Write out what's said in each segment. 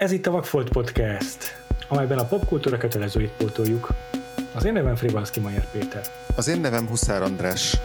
Ez itt a Vagfolt Podcast, amelyben a popkultúra kötelezőit pótoljuk. Az én nevem Frivalszki Majer Péter. Az én nevem Huszár András.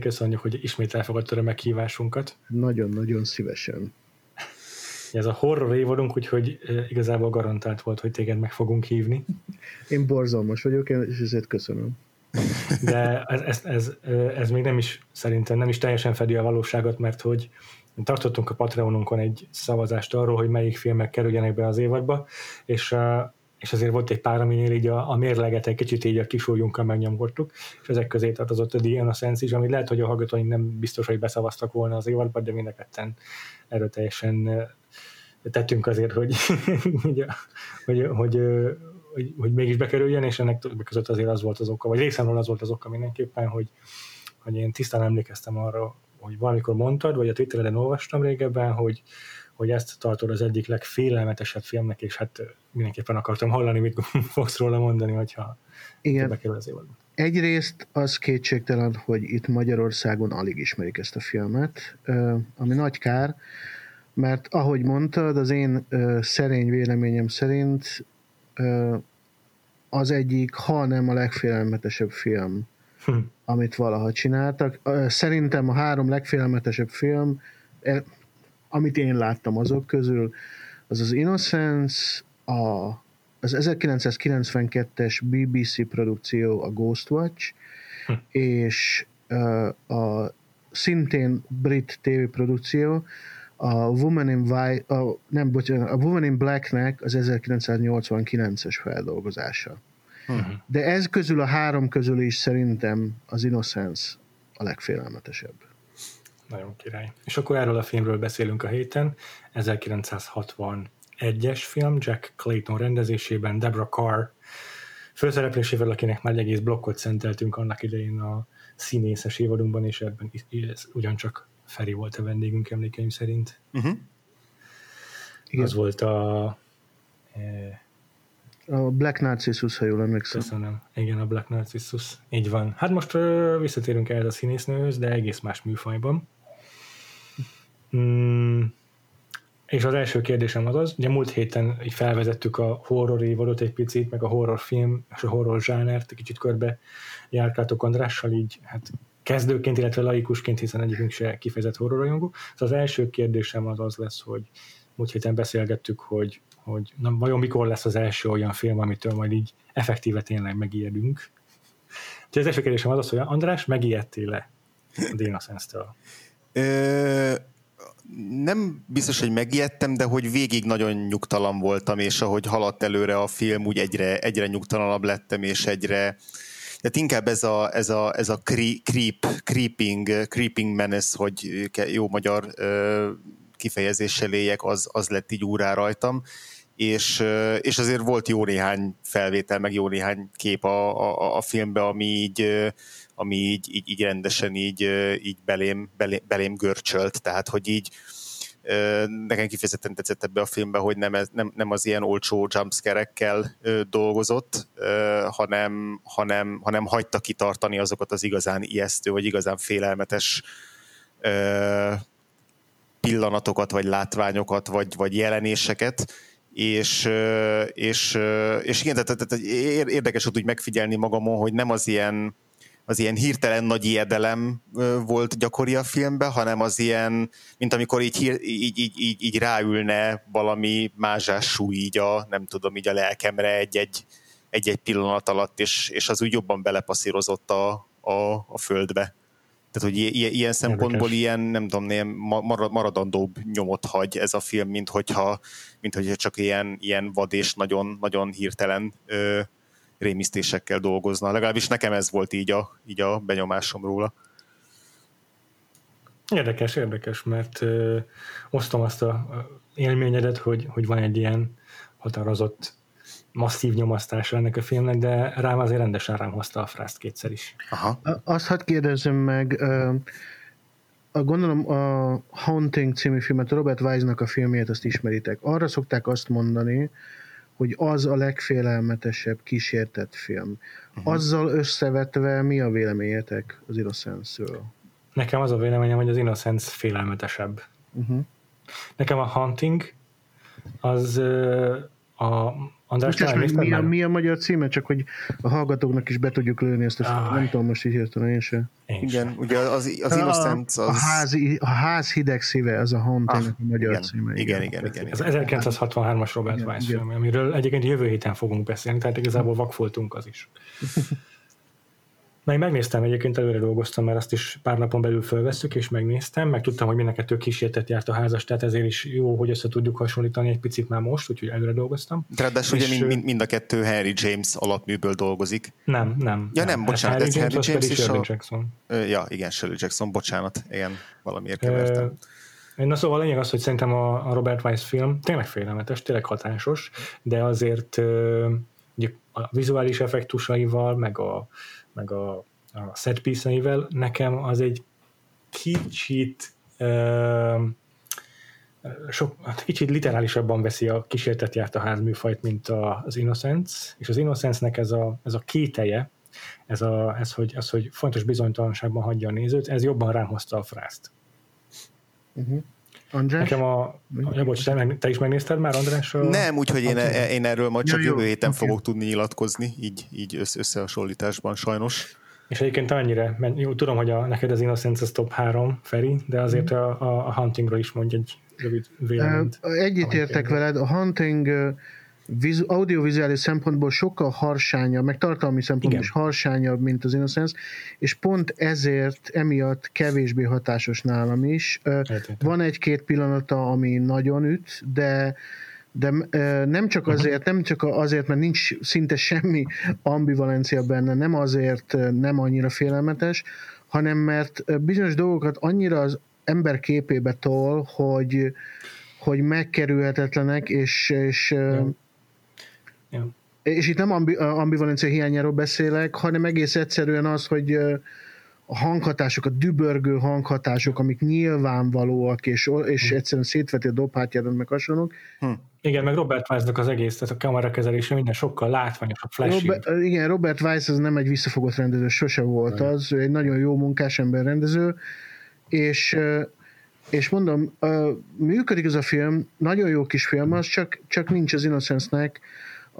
Köszönjük, hogy ismét elfogadtad a meghívásunkat. Nagyon-nagyon szívesen. Ez a horror évadunk, úgyhogy igazából garantált volt, hogy téged meg fogunk hívni. Én borzalmas vagyok, és ezért köszönöm. De ez, ez, ez, ez még nem is, szerintem nem is teljesen fedi a valóságot, mert hogy tartottunk a Patreonunkon egy szavazást arról, hogy melyik filmek kerüljenek be az évadba, és és azért volt egy pár, aminél így a, a mérleget egy kicsit így a kisújunkkal megnyomkodtuk, és ezek közé tartozott a The Innocence is, ami lehet, hogy a hallgatóink nem biztos, hogy beszavaztak volna az évadba, de mind a ketten erőteljesen tettünk azért, hogy, hogy, hogy, hogy, hogy, hogy mégis bekerüljön, és ennek között azért az volt az oka, vagy részemről az volt az oka mindenképpen, hogy, hogy én tisztán emlékeztem arra, hogy valamikor mondtad, vagy a Twitteren olvastam régebben, hogy, hogy ezt tartod az egyik legfélelmetesebb filmnek, és hát mindenképpen akartam hallani, mit fogsz róla mondani, hogyha Igen. bekerül az évadba. Egyrészt az kétségtelen, hogy itt Magyarországon alig ismerik ezt a filmet, ami nagy kár, mert ahogy mondtad, az én szerény véleményem szerint az egyik, ha nem a legfélelmetesebb film, hm. amit valaha csináltak. Szerintem a három legfélelmetesebb film, amit én láttam azok közül, az az Innocence, a, az 1992-es BBC produkció, a Ghostwatch, hm. és uh, a szintén brit TV produkció, a Woman in White, a, nem, bocsánat, a Woman in Blacknek az 1989-es feldolgozása. Uh-huh. De ez közül a három közül is szerintem az Innocence a legfélelmetesebb. Nagyon király. És akkor erről a filmről beszélünk a héten. 1961-es film, Jack Clayton rendezésében, Deborah Carr főszereplésével, akinek már egy egész blokkot szenteltünk annak idején a színészes évadunkban, és ebben ez ugyancsak Feri volt a vendégünk emlékeim szerint. Uh-huh. Az volt a... E, a Black Narcissus, ha jól emlékszem. Köszönöm. Igen, a Black Narcissus. Így van. Hát most uh, visszatérünk el a színésznőhöz, de egész más műfajban. Mm, és az első kérdésem az az, ugye múlt héten így felvezettük a horror évadot egy picit, meg a horrorfilm és a horror zsánert, kicsit körbe járkáltok Andrással, így hát kezdőként, illetve laikusként, hiszen egyikünk se kifejezett horrorrajongó. Szóval az első kérdésem az az lesz, hogy múlt héten beszélgettük, hogy, hogy na, vajon mikor lesz az első olyan film, amitől majd így effektíve tényleg megijedünk. Úgyhogy az első kérdésem az az, hogy András, megijedtél-e a Dana Sense-től? Nem biztos, hogy megijedtem, de hogy végig nagyon nyugtalan voltam, és ahogy haladt előre a film, úgy egyre, egyre nyugtalanabb lettem, és egyre, tehát inkább ez a, ez a, ez a creep, creeping, creeping menace, hogy jó magyar kifejezéssel éljek, az, az lett így úrá rajtam, és, és azért volt jó néhány felvétel, meg jó néhány kép a, a, a filmbe, ami így ami így, így, így rendesen így, így belém, belém, belém görcsölt, tehát hogy így nekem kifejezetten tetszett ebbe a filmbe, hogy nem, nem, nem az ilyen olcsó jumpscare-ekkel dolgozott, hanem, hanem, hanem hagyta kitartani azokat az igazán ijesztő, vagy igazán félelmetes pillanatokat, vagy látványokat, vagy, vagy jelenéseket, és, és, és igen, tehát, tehát érdekes volt úgy megfigyelni magamon, hogy nem az ilyen az ilyen hirtelen nagy ijedelem volt gyakori a filmben, hanem az ilyen, mint amikor így, így, így, így, így ráülne valami mázsású így a, nem tudom, így a lelkemre egy-egy, egy-egy pillanat alatt, és, és az úgy jobban belepasszírozott a, a, a földbe. Tehát, hogy ilyen, ilyen szempontból ilyen, nem tudom, ilyen maradandóbb nyomot hagy ez a film, mint hogyha, mint hogyha csak ilyen, ilyen vad és nagyon, nagyon hirtelen ö, rémisztésekkel dolgozna. Legalábbis nekem ez volt így a, így a benyomásom róla. Érdekes, érdekes, mert ö, osztom azt a élményedet, hogy, hogy van egy ilyen határozott masszív nyomasztása ennek a filmnek, de rám azért rendesen rám hozta a frászt kétszer is. Aha. Azt hadd kérdezzem meg, a, gondolom a Haunting című filmet, Robert Wise-nak a filmjét azt ismeritek. Arra szokták azt mondani, hogy az a legfélelmetesebb kísértett film. Uh-huh. Azzal összevetve mi a véleményetek az Innocence-ről? Nekem az a véleményem, hogy az Innocence félelmetesebb. Uh-huh. Nekem a Hunting az a András, most mi, a, mi a magyar címe, csak hogy a hallgatóknak is be tudjuk lőni ezt a ah, nem tudom most így hirtelen én sem. Igen, ugye az, az Innocence az... A, ház, a ház hideg szíve, ez a Haunting ah, a magyar igen, címe. Igen, igen, igen. igen, Az 1963-as Robert Weiss film, amiről egyébként jövő héten fogunk beszélni, tehát igazából vakfoltunk az is. Meg megnéztem egyébként, előre dolgoztam, mert azt is pár napon belül fölvesszük, és megnéztem, meg tudtam, hogy mindenket tök kísértet járt a házas, tehát ezért is jó, hogy össze tudjuk hasonlítani egy picit már most, úgyhogy előre dolgoztam. Ráadásul ugye mind, mind, a kettő Harry James alapműből dolgozik. Nem, nem. Ja nem, nem bocsánat, ez Harry James, Harry James és a... Jackson. Ja, igen, Shirley Jackson, bocsánat, igen, valamiért kevertem. Na szóval a lényeg az, hogy szerintem a, Robert Weiss film tényleg félelmetes, tényleg hatásos, de azért ugye a vizuális effektusaival, meg a, meg a, a set piece nekem az egy kicsit uh, sok, hát kicsit literálisabban veszi a kísértet járt a házműfajt, mint a, az Innocence, és az Innocence-nek ez a, ez a kételje, ez, a, ez, hogy, ez, hogy fontos bizonytalanságban hagyja a nézőt, ez jobban rám hozta a frászt. Uh-huh. András? Nekem a... Ja, bocs, te, te is megnézted már, András? A... Nem, úgyhogy én, én erről majd csak ja, jövő héten okay. fogok tudni nyilatkozni, így, így összehasonlításban sajnos. És egyébként annyira, mert jó, tudom, hogy a, neked az Innocence az top 3, Feri, de azért mm. a, a Huntingról is mondj egy rövid véleményt. Egyet értek veled, a Hunting vizu, audiovizuális szempontból sokkal harsányabb, meg tartalmi szempontból is harsányabb, mint az Innocence, és pont ezért emiatt kevésbé hatásos nálam is. Értettem. Van egy-két pillanata, ami nagyon üt, de de nem csak azért, nem csak azért, mert nincs szinte semmi ambivalencia benne, nem azért nem annyira félelmetes, hanem mert bizonyos dolgokat annyira az ember képébe tol, hogy, hogy megkerülhetetlenek, és, és ja. És itt nem ambi, ambivalencia hiányáról beszélek, hanem egész egyszerűen az, hogy a hanghatások, a dübörgő hanghatások, amik nyilvánvalóak, és, és hm. egyszerűen szétveti a dobhátjádat, meg hasonlók. Hm. Igen, meg Robert Weiss-nak az egész, tehát a kamerakezelése minden sokkal látványosabb, flashy. Robert, igen, Robert Weiss az nem egy visszafogott rendező, sose volt az, ő egy nagyon jó munkás ember rendező, és és mondom, működik ez a film, nagyon jó kis film az, csak, csak nincs az Innocence-nek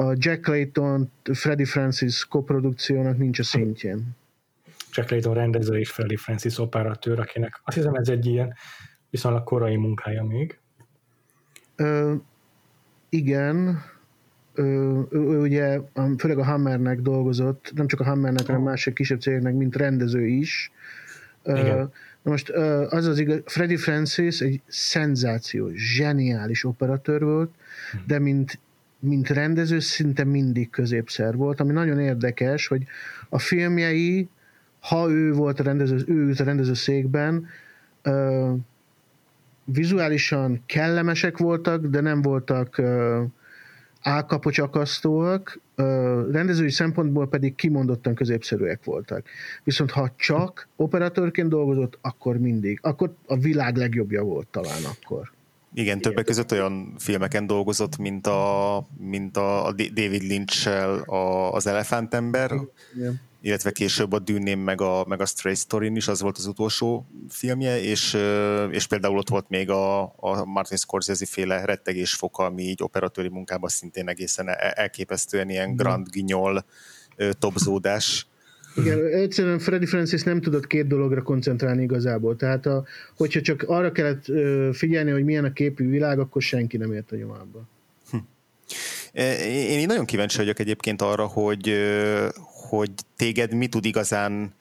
a Jack Clayton, Freddie Francis koprodukciónak nincs a szintjén. Jack Clayton rendező és Freddie Francis operatőr, akinek azt hiszem ez egy ilyen viszonylag korai munkája még. Ö, igen, ö, ő ugye főleg a Hammernek dolgozott, nem csak a Hammernek, hanem másik kisebb cégeknek, mint rendező is. Igen. Na most az az igaz, Freddie Francis egy szenzáció, zseniális operatőr volt, hm. de mint mint rendező szinte mindig középszer volt, ami nagyon érdekes, hogy a filmjei, ha ő volt a rendező, ő a rendező székben, uh, vizuálisan kellemesek voltak, de nem voltak uh, álkapocsakasztóak, rendezői szempontból pedig kimondottan középszerűek voltak. Viszont ha csak operatőrként dolgozott, akkor mindig. Akkor a világ legjobbja volt talán akkor. Igen, többek között olyan filmeken dolgozott, mint a, mint a David Lynch-el az Elefántember, Igen. illetve később a Dűném meg a, meg a Stray story is, az volt az utolsó filmje, és, és például ott volt még a, a Martin Scorsese féle rettegés foka, ami így operatőri munkában szintén egészen elképesztően ilyen Grand Guignol topzódás igen, egyszerűen Freddy Francis nem tudott két dologra koncentrálni igazából. Tehát, a, hogyha csak arra kellett figyelni, hogy milyen a képű világ, akkor senki nem ért a nyomába. Hm. Én így nagyon kíváncsi vagyok egyébként arra, hogy, hogy téged mi tud igazán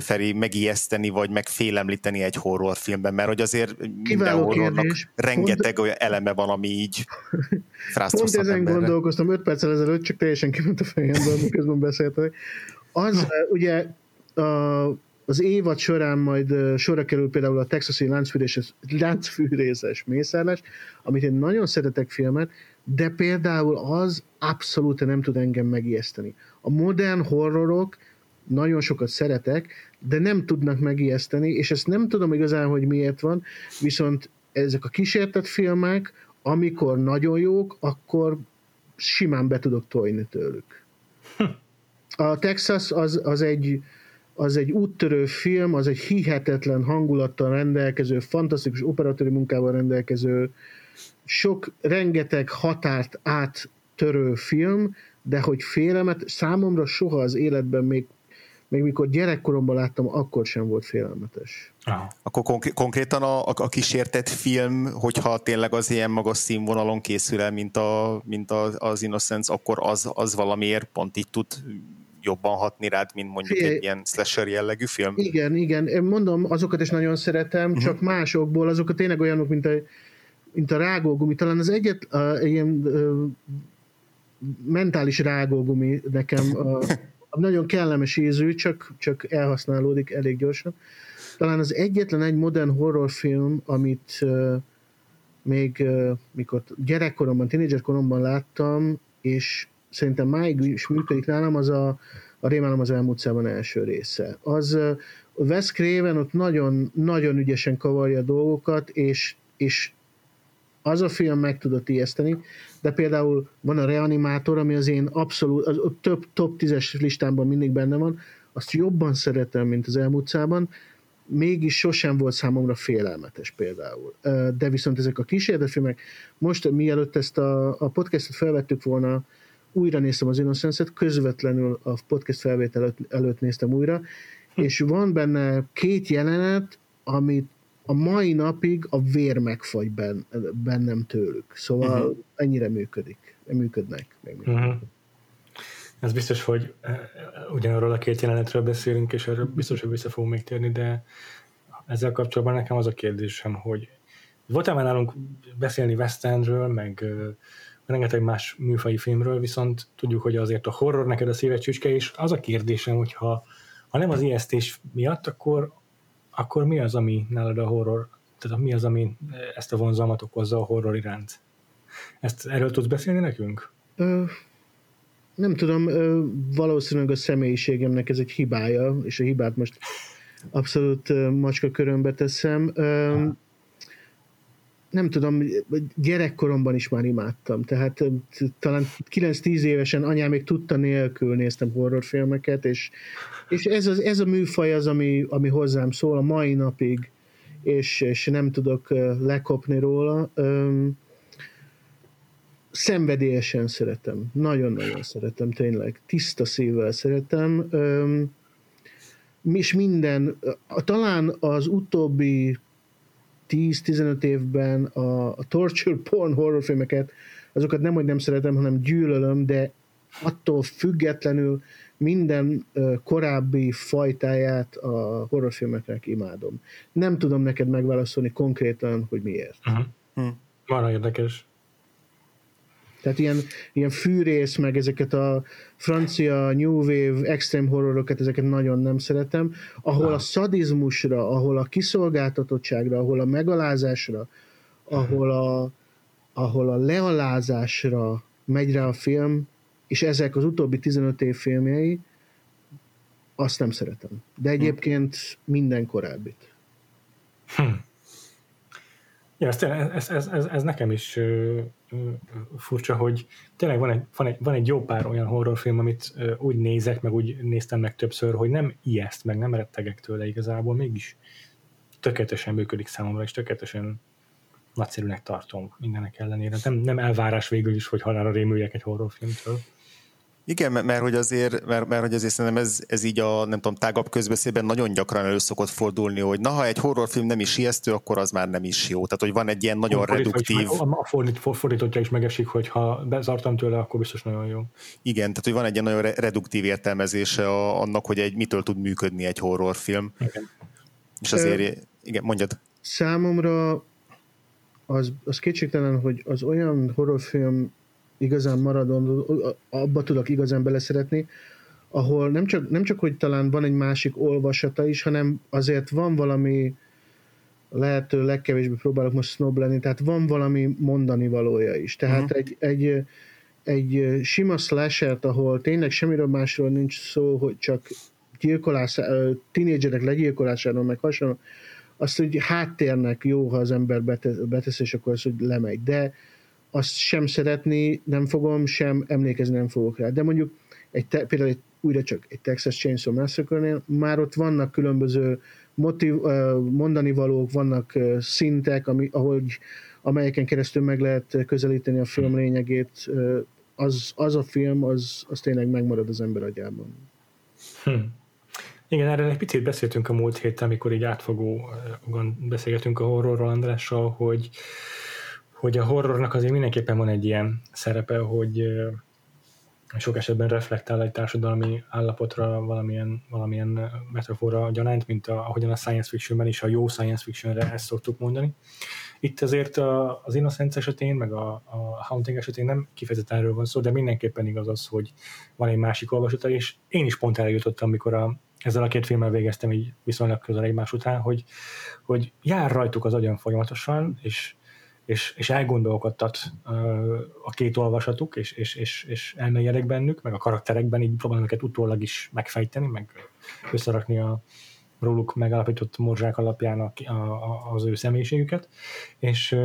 Feri, megijeszteni, vagy megfélemlíteni egy horrorfilmben, mert hogy azért minden horrornak kérdés. rengeteg Pont... olyan eleme van, ami így Pont ezen emberre. gondolkoztam 5 perccel ezelőtt, csak teljesen kiment a fejemből, miközben beszéltek. Az ugye a, az évad során majd sorra kerül például a texasi láncfűrészes, láncfűrészes mészárlás, amit én nagyon szeretek filmet, de például az abszolút nem tud engem megijeszteni. A modern horrorok nagyon sokat szeretek, de nem tudnak megijeszteni, és ezt nem tudom igazán, hogy miért van, viszont ezek a kísértett filmek, amikor nagyon jók, akkor simán be tudok tojni tőlük. A Texas az, az egy az egy úttörő film, az egy hihetetlen hangulattal rendelkező, fantasztikus operatőri munkával rendelkező, sok, rengeteg határt áttörő film, de hogy félelmet, számomra soha az életben még még mikor gyerekkoromban láttam, akkor sem volt félelmetes. Aha. Akkor konkr- konkrétan a, a kísértett film, hogyha tényleg az ilyen magas színvonalon készül el, mint, a, mint a, az Innocence, akkor az, az valamiért pont így tud jobban hatni rád, mint mondjuk egy ilyen slasher jellegű film? Igen, igen. Én mondom, azokat is nagyon szeretem, uh-huh. csak másokból, azokat tényleg olyanok, mint a, mint a rágógumi. Talán az egyet uh, ilyen uh, mentális rágógumi nekem uh, nagyon kellemes ízű, csak, csak elhasználódik elég gyorsan. Talán az egyetlen egy modern horrorfilm, amit uh, még uh, mikor gyerekkoromban, tínédzserkoromban láttam, és szerintem máig is működik nálam, az a, a Rémálom az elmúlt szában első része. Az Wes Craven ott nagyon, nagyon ügyesen kavarja dolgokat, és, és az a film meg tudott ijeszteni, de például van a Reanimátor, ami az én abszolút, az, a több top 10-es listámban mindig benne van, azt jobban szeretem, mint az elmúltszában, mégis sosem volt számomra félelmetes például. De viszont ezek a kísérletfilmek, most mielőtt ezt a, a podcastot felvettük volna, újra néztem az Innocence-et, közvetlenül a podcast felvétel előtt, előtt néztem újra, és van benne két jelenet, amit a mai napig a vér megfagy ben, bennem tőlük. Szóval uh-huh. ennyire működik. Működnek. Uh-huh. Ez biztos, hogy eh, ugyanarról a két jelenetről beszélünk, és erről biztos, hogy vissza fogunk még térni, de ezzel kapcsolatban nekem az a kérdésem, hogy volt-e már nálunk beszélni West Endről, meg uh, rengeteg más műfai filmről, viszont tudjuk, hogy azért a horror neked a szíved csücske, és az a kérdésem, hogy ha, ha nem az ijesztés miatt, akkor akkor mi az, ami nálad a horror, tehát mi az, ami ezt a vonzalmat okozza a horror iránt? Ezt erről tudsz beszélni nekünk? Ö, nem tudom, ö, valószínűleg a személyiségemnek ez egy hibája, és a hibát most abszolút macska körömbe teszem. Ö, nem tudom, gyerekkoromban is már imádtam, tehát talán 9-10 évesen anyám még tudta nélkül néztem horrorfilmeket, és, és ez, az, ez a műfaj az, ami, ami hozzám szól a mai napig, és, és nem tudok lekopni róla. Szenvedélyesen szeretem, nagyon-nagyon szeretem, tényleg, tiszta szívvel szeretem, és minden, talán az utóbbi 10-15 évben a, a torture porn horrorfilmeket, azokat nem, hogy nem szeretem, hanem gyűlölöm, de attól függetlenül minden korábbi fajtáját a horrorfilmeknek imádom. Nem tudom neked megválaszolni konkrétan, hogy miért. Uh-huh. Uh-huh. Van érdekes. Tehát ilyen, ilyen fűrész, meg ezeket a francia new wave, extreme horrorokat, ezeket nagyon nem szeretem. Ahol a szadizmusra, ahol a kiszolgáltatottságra, ahol a megalázásra, ahol a, ahol a lealázásra megy rá a film, és ezek az utóbbi 15 év filmjei, azt nem szeretem. De egyébként minden korábbit. Hm. Ja, ez, ez, ez, ez, ez nekem is furcsa, hogy tényleg van egy, van, egy, van egy jó pár olyan horrorfilm, amit úgy nézek, meg úgy néztem meg többször, hogy nem ijeszt, meg nem rettegek tőle igazából, mégis tökéletesen működik számomra, és tökéletesen nagyszerűnek tartom mindenek ellenére. Nem, nem elvárás végül is, hogy halára rémüljek egy horrorfilmtől. Igen, mert, mert hogy azért, mert, mert hogy azért szerintem ez, ez így a nem tudom, tágabb közbeszédben nagyon gyakran elő szokott fordulni, hogy na, ha egy horrorfilm nem is ijesztő, akkor az már nem is jó. Tehát, hogy van egy ilyen nagyon a reduktív... Is, a fordít, fordítottja is megesik, hogy ha bezartam tőle, akkor biztos nagyon jó. Igen, tehát, hogy van egy ilyen nagyon reduktív értelmezése a, annak, hogy egy mitől tud működni egy horrorfilm. Igen. És azért, Ö, igen, mondjad. Számomra az, az kétségtelen, hogy az olyan horrorfilm igazán maradon, abba tudok igazán beleszeretni, ahol nem csak, nem csak, hogy talán van egy másik olvasata is, hanem azért van valami lehető legkevésbé próbálok most snob lenni, tehát van valami mondani valója is. Tehát uh-huh. egy, egy, egy sima slasher ahol tényleg semmiről másról nincs szó, hogy csak gyilkolás, tínédzserek legyilkolásáról, meg hasonló, azt, hogy háttérnek jó, ha az ember betesz, és akkor az, hogy lemegy. De azt sem szeretni nem fogom, sem emlékezni nem fogok rá. De mondjuk egy te, például egy, újra csak egy Texas Chainsaw Massacre-nél már ott vannak különböző motiv, mondani valók, vannak szintek, ami, ahogy, amelyeken keresztül meg lehet közelíteni a film lényegét. Az, az a film, az, az tényleg megmarad az ember agyában. Hm. Igen, erről egy picit beszéltünk a múlt héten, amikor így átfogóan beszélgetünk a horrorról Andrással, hogy hogy a horrornak azért mindenképpen van egy ilyen szerepe, hogy sok esetben reflektál egy társadalmi állapotra valamilyen, valamilyen metafora gyanánt, mint a, ahogyan a science fictionben is, a jó science fictionre ezt szoktuk mondani. Itt azért a, az Innocence esetén, meg a, a Haunting esetén nem kifejezetten erről van szó, de mindenképpen igaz az, hogy van egy másik olvasata, és én is pont erre jutottam, amikor a, ezzel a két filmmel végeztem így viszonylag közel egymás után, hogy, hogy jár rajtuk az agyam folyamatosan, és és, és elgondolkodtat a két olvasatuk, és, és, és, és elmélyedek bennük, meg a karakterekben, így próbálom őket utólag is megfejteni, meg összerakni a róluk megállapított morzsák alapján a, a, az ő személyiségüket, és,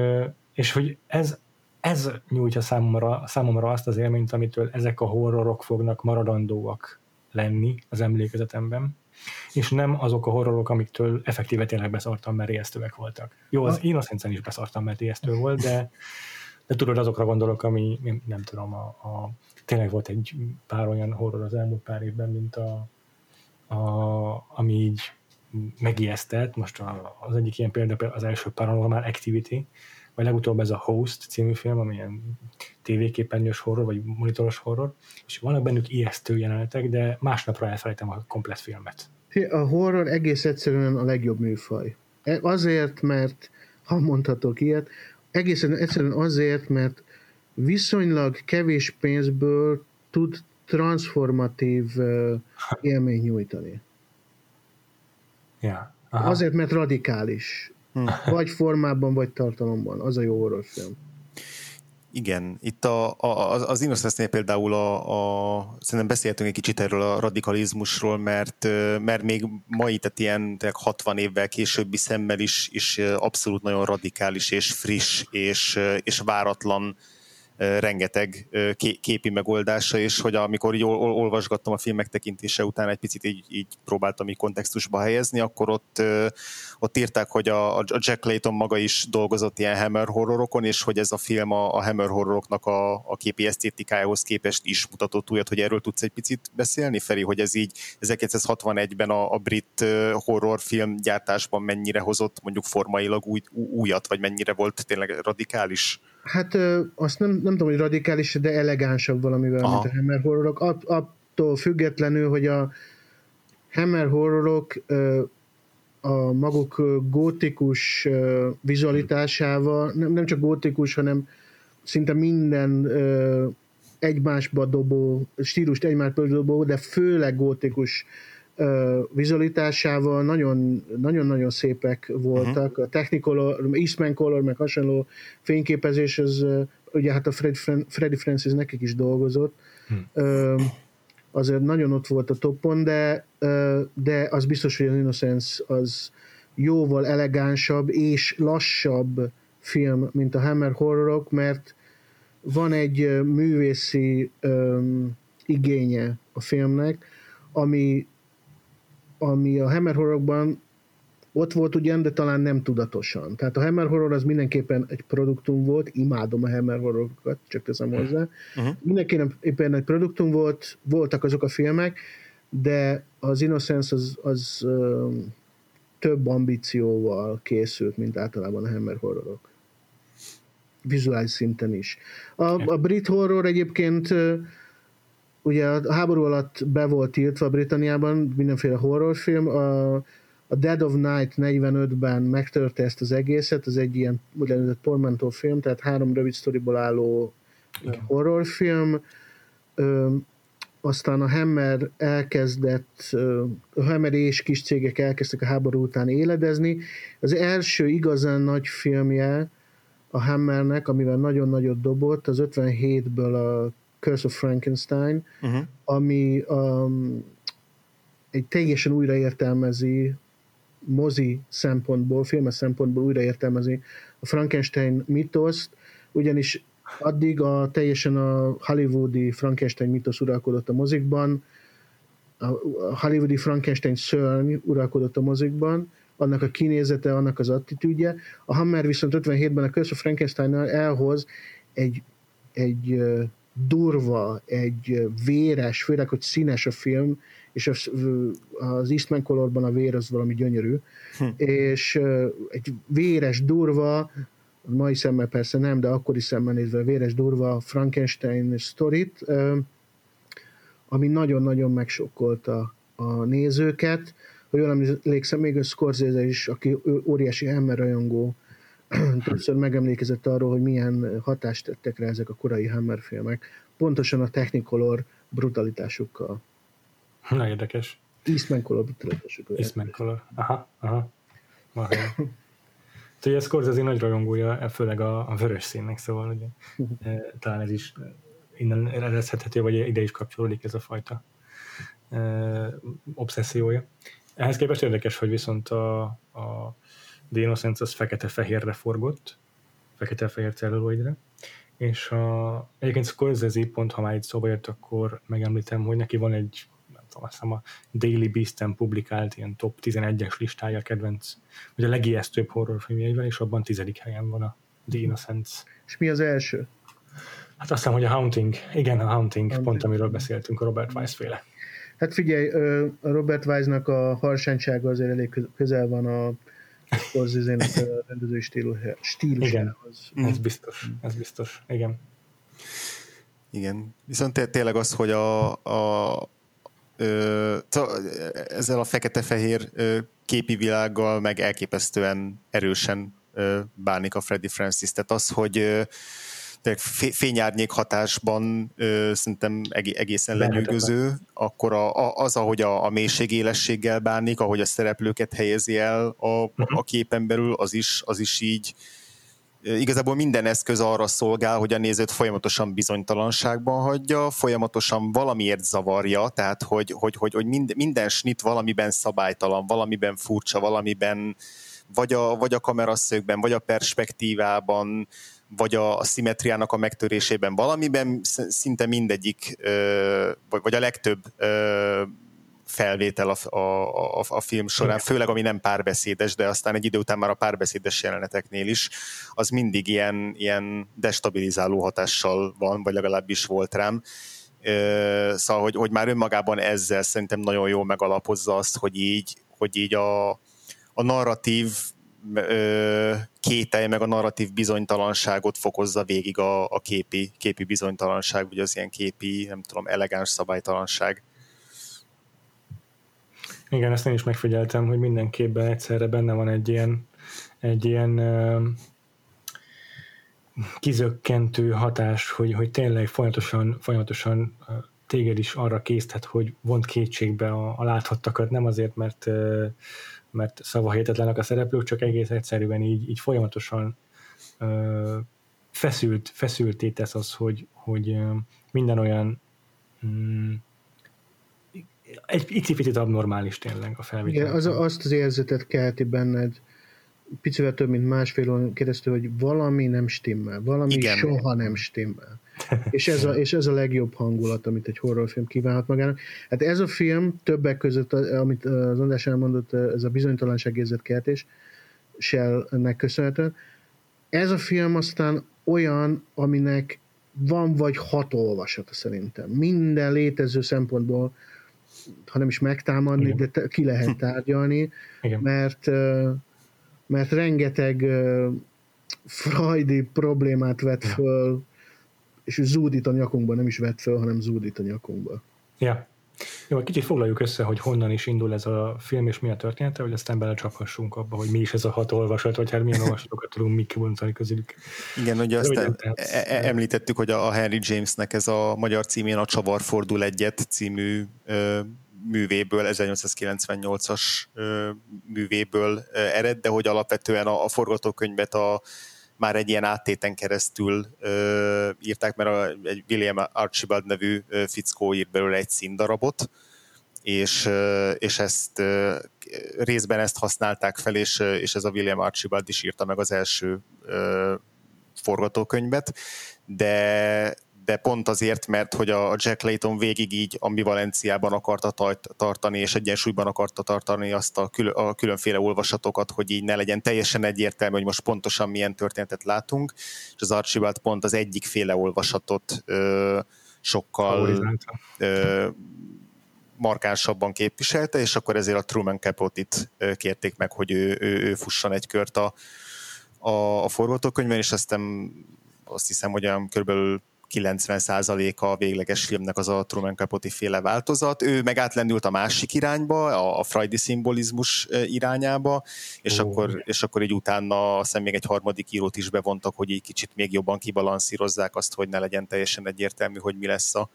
és hogy ez, ez nyújtja számomra, számomra azt az élményt, amitől ezek a horrorok fognak maradandóak lenni az emlékezetemben, és nem azok a horrorok, amiktől effektíve tényleg beszartam, mert ijesztőek voltak. Jó, az innocence is beszartam, mert ijesztő volt, de, de tudod, azokra gondolok, ami nem tudom, a, a, tényleg volt egy pár olyan horror az elmúlt pár évben, mint a, a ami így megijesztett, most a, az egyik ilyen példa az első Paranormal Activity, vagy legutóbb ez a Host című film, ami ilyen tévéképernyős horror, vagy monitoros horror, és vannak bennük ijesztő jelenetek, de másnapra elfelejtem a komplet filmet. A horror egész egyszerűen a legjobb műfaj. E, azért, mert, ha mondhatok ilyet, egészen egyszerűen azért, mert viszonylag kevés pénzből tud transformatív uh, élményt nyújtani. Ja. Aha. Azért, mert radikális. Hm. Vagy formában, vagy tartalomban. Az a jó horrorfilm. Igen, itt a, a, az innocence például a, a, szerintem beszéltünk egy kicsit erről a radikalizmusról, mert, mert még mai, tehát ilyen 60 évvel későbbi szemmel is, is abszolút nagyon radikális és friss és, és váratlan rengeteg képi megoldása, és hogy amikor így olvasgattam a film megtekintése után egy picit így, így próbáltam így kontextusba helyezni, akkor ott, ott írták, hogy a, a Jack Layton maga is dolgozott ilyen Hammer horrorokon, és hogy ez a film a, a Hammer horroroknak a, a képi esztétikájához képest is mutatott újat, hogy erről tudsz egy picit beszélni, Feri, hogy ez így 1961-ben a, a brit horrorfilm gyártásban mennyire hozott mondjuk formailag új, újat, vagy mennyire volt tényleg radikális? Hát azt nem, nem tudom, hogy radikális, de elegánsabb valamivel, Aha. mint a Hammer horrorok. At, attól függetlenül, hogy a Hammer horrorok a maguk gótikus vizualitásával, nem, nem csak gótikus, hanem szinte minden egymásba dobó, stílust egymásba dobó, de főleg gótikus vizualitásával nagyon-nagyon szépek voltak. Uh-huh. A Technicolor, Eastman Color, meg hasonló fényképezés, az ugye hát a Fred, Freddy Francis nekik is dolgozott. Uh-huh. Azért nagyon ott volt a toppon, de, de az biztos, hogy az Innocence az jóval elegánsabb és lassabb film, mint a Hammer horrorok, mert van egy művészi um, igénye a filmnek, ami ami a Hammer horrorokban ott volt ugyan, de talán nem tudatosan. Tehát a Hammer Horror az mindenképpen egy produktum volt, imádom a Hammer Horrorokat, csak teszem hozzá. Uh-huh. Mindenképpen egy produktum volt, voltak azok a filmek, de az Innocence az, az ö, több ambícióval készült, mint általában a Hammer Horrorok. Vizuális szinten is. A, a brit horror egyébként ugye a háború alatt be volt tiltva Britanniában mindenféle horrorfilm, a, a Dead of Night 45-ben megtörte ezt az egészet, az egy ilyen úgynevezett portmanteau film, tehát három rövid sztoriból álló Igen. horrorfilm. Ö, aztán a Hammer elkezdett, a Hammer és kis cégek elkezdtek a háború után éledezni. Az első igazán nagy filmje a Hammernek, amivel nagyon nagyot dobott, az 57-ből a Curse of Frankenstein, uh-huh. ami um, egy teljesen újraértelmezi mozi szempontból, filmes szempontból újraértelmezi a Frankenstein mitoszt, ugyanis addig a teljesen a hollywoodi Frankenstein mitosz uralkodott a mozikban, a hollywoodi Frankenstein szörny uralkodott a mozikban, annak a kinézete, annak az attitűdje. A Hammer viszont 57-ben a Curse of frankenstein elhoz egy, egy durva, egy véres, főleg, hogy színes a film, és az, az Eastman Colorban a vér az valami gyönyörű, hm. és egy véres, durva, mai szemmel persze nem, de akkori szemmel nézve véres, durva Frankenstein sztorit, ami nagyon-nagyon megsokkolta a nézőket. Ha jól emlékszem, még a Scorsese is, aki óriási Hammer rajongó, többször megemlékezett arról, hogy milyen hatást tettek rá ezek a korai Hammer filmek, pontosan a Technicolor brutalitásukkal. Na, érdekes. Eastman Color brutalitásukkal. Eastman Color, aha, aha. Úgyhogy ez Scorsese nagy rajongója, főleg a, a vörös színnek, szóval ugye, e, talán ez is innen eredezhethető, vagy ide is kapcsolódik ez a fajta e, obszessziója. Ehhez képest érdekes, hogy viszont a, a The Innocence az fekete-fehérre forgott, fekete-fehér celluloidre, és a, egyébként Scorsese pont, ha már itt szóba jött, akkor megemlítem, hogy neki van egy nem tudom, azt a Daily Beast-en publikált ilyen top 11-es listája kedvenc, vagy a legijesztőbb horrorfilmjeivel, és abban tizedik helyen van a The Innocence. És mi az első? Hát azt hiszem, hogy a Haunting, igen, a Haunting, Haunting. pont amiről beszéltünk, a Robert Weiss féle. Hát figyelj, Robert Weissnak a harsánysága azért elég közel van a Scorsese-nek a rendezői stílusához. Igen, ez biztos, ez biztos, igen. Igen, viszont tényleg az, hogy a, a ö, ezzel a fekete-fehér képi világgal meg elképesztően erősen ö, bánik a Freddy Francis. Tehát az, hogy ö, fényárnyék hatásban ö, szerintem egészen lenyűgöző, akkor a, a, az, ahogy a, a mélységélességgel bánik, ahogy a szereplőket helyezi el a, a mhm. képen belül, az is, az is így igazából minden eszköz arra szolgál, hogy a nézőt folyamatosan bizonytalanságban hagyja, folyamatosan valamiért zavarja, tehát hogy, hogy, hogy, hogy minden, minden snit valamiben szabálytalan, valamiben furcsa, valamiben vagy a, vagy a kameraszögben, vagy a perspektívában, vagy a, a szimmetriának a megtörésében valamiben, szinte mindegyik, vagy, vagy a legtöbb felvétel a, a, a, a film során, főleg ami nem párbeszédes, de aztán egy idő után már a párbeszédes jeleneteknél is, az mindig ilyen, ilyen destabilizáló hatással van, vagy legalábbis volt rám. Szóval, hogy, hogy már önmagában ezzel szerintem nagyon jól megalapozza azt, hogy így, hogy így a, a narratív kételj meg a narratív bizonytalanságot fokozza végig a, a képi, képi bizonytalanság, vagy az ilyen képi, nem tudom, elegáns szabálytalanság. Igen, ezt én is megfigyeltem, hogy minden képben egyszerre benne van egy ilyen, egy ilyen kizökkentő hatás, hogy, hogy tényleg folyamatosan, folyamatosan téged is arra késztet, hogy vont kétségbe a, a láthattakat, nem azért, mert uh, mert szavahihetetlenek a szereplők, csak egész egyszerűen így, így folyamatosan ö, feszült, feszülté tesz az, hogy, hogy minden olyan mm, egy picit abnormális tényleg a felvétel. Igen, az, azt az érzetet kelti benned picivel több, mint másfél óra keresztül, hogy valami nem stimmel, valami Igen. soha nem stimmel. és, ez a, és ez a legjobb hangulat, amit egy horrorfilm kívánhat magának. Hát ez a film többek között, amit az András elmondott, ez a bizonytalanságérzet kertés, Shell-nek köszönhetően. Ez a film aztán olyan, aminek van vagy hat olvasata szerintem. Minden létező szempontból, ha nem is megtámadni, Igen. de ki lehet tárgyalni, Igen. mert mert rengeteg frajdi problémát vet föl, és zúdít a nyakunkba, nem is vet föl, hanem zúdít a nyakunkba. Ja. Jó, egy kicsit foglaljuk össze, hogy honnan is indul ez a film, és mi a története, hogy aztán belecsaphassunk abba, hogy mi is ez a hat olvasat, vagy hát milyen olvasatokat tudunk mi kibontani közülük. Igen, ugye azt e- e- e- említettük, hogy a Henry Jamesnek ez a magyar címén a Csavar fordul egyet című ö, művéből, 1898-as ö, művéből ered, de hogy alapvetően a, forgatókönyvet a már egy ilyen áttéten keresztül írták, mert a, egy William Archibald nevű fickó írt belőle egy színdarabot, és, és ezt részben ezt használták fel, és, és ez a William Archibald is írta meg az első forgatókönyvet, de de pont azért, mert hogy a Jack Layton végig így ambivalenciában akarta tartani, és egyensúlyban akarta tartani azt a, kül- a különféle olvasatokat, hogy így ne legyen teljesen egyértelmű, hogy most pontosan milyen történetet látunk, és az Archibald pont az egyik féle olvasatot ö, sokkal ö, markánsabban képviselte, és akkor ezért a Truman Capote-it kérték meg, hogy ő, ő, ő fusson egy kört a, a, a forgatókönyvben, és aztán azt hiszem, hogy olyan körülbelül 90%-a a végleges filmnek az a Truman Capote féle változat. Ő meg átlendült a másik irányba, a, a Friday szimbolizmus irányába, és, oh. akkor, és akkor így utána aztán még egy harmadik írót is bevontak, hogy így kicsit még jobban kibalanszírozzák azt, hogy ne legyen teljesen egyértelmű, hogy mi lesz a...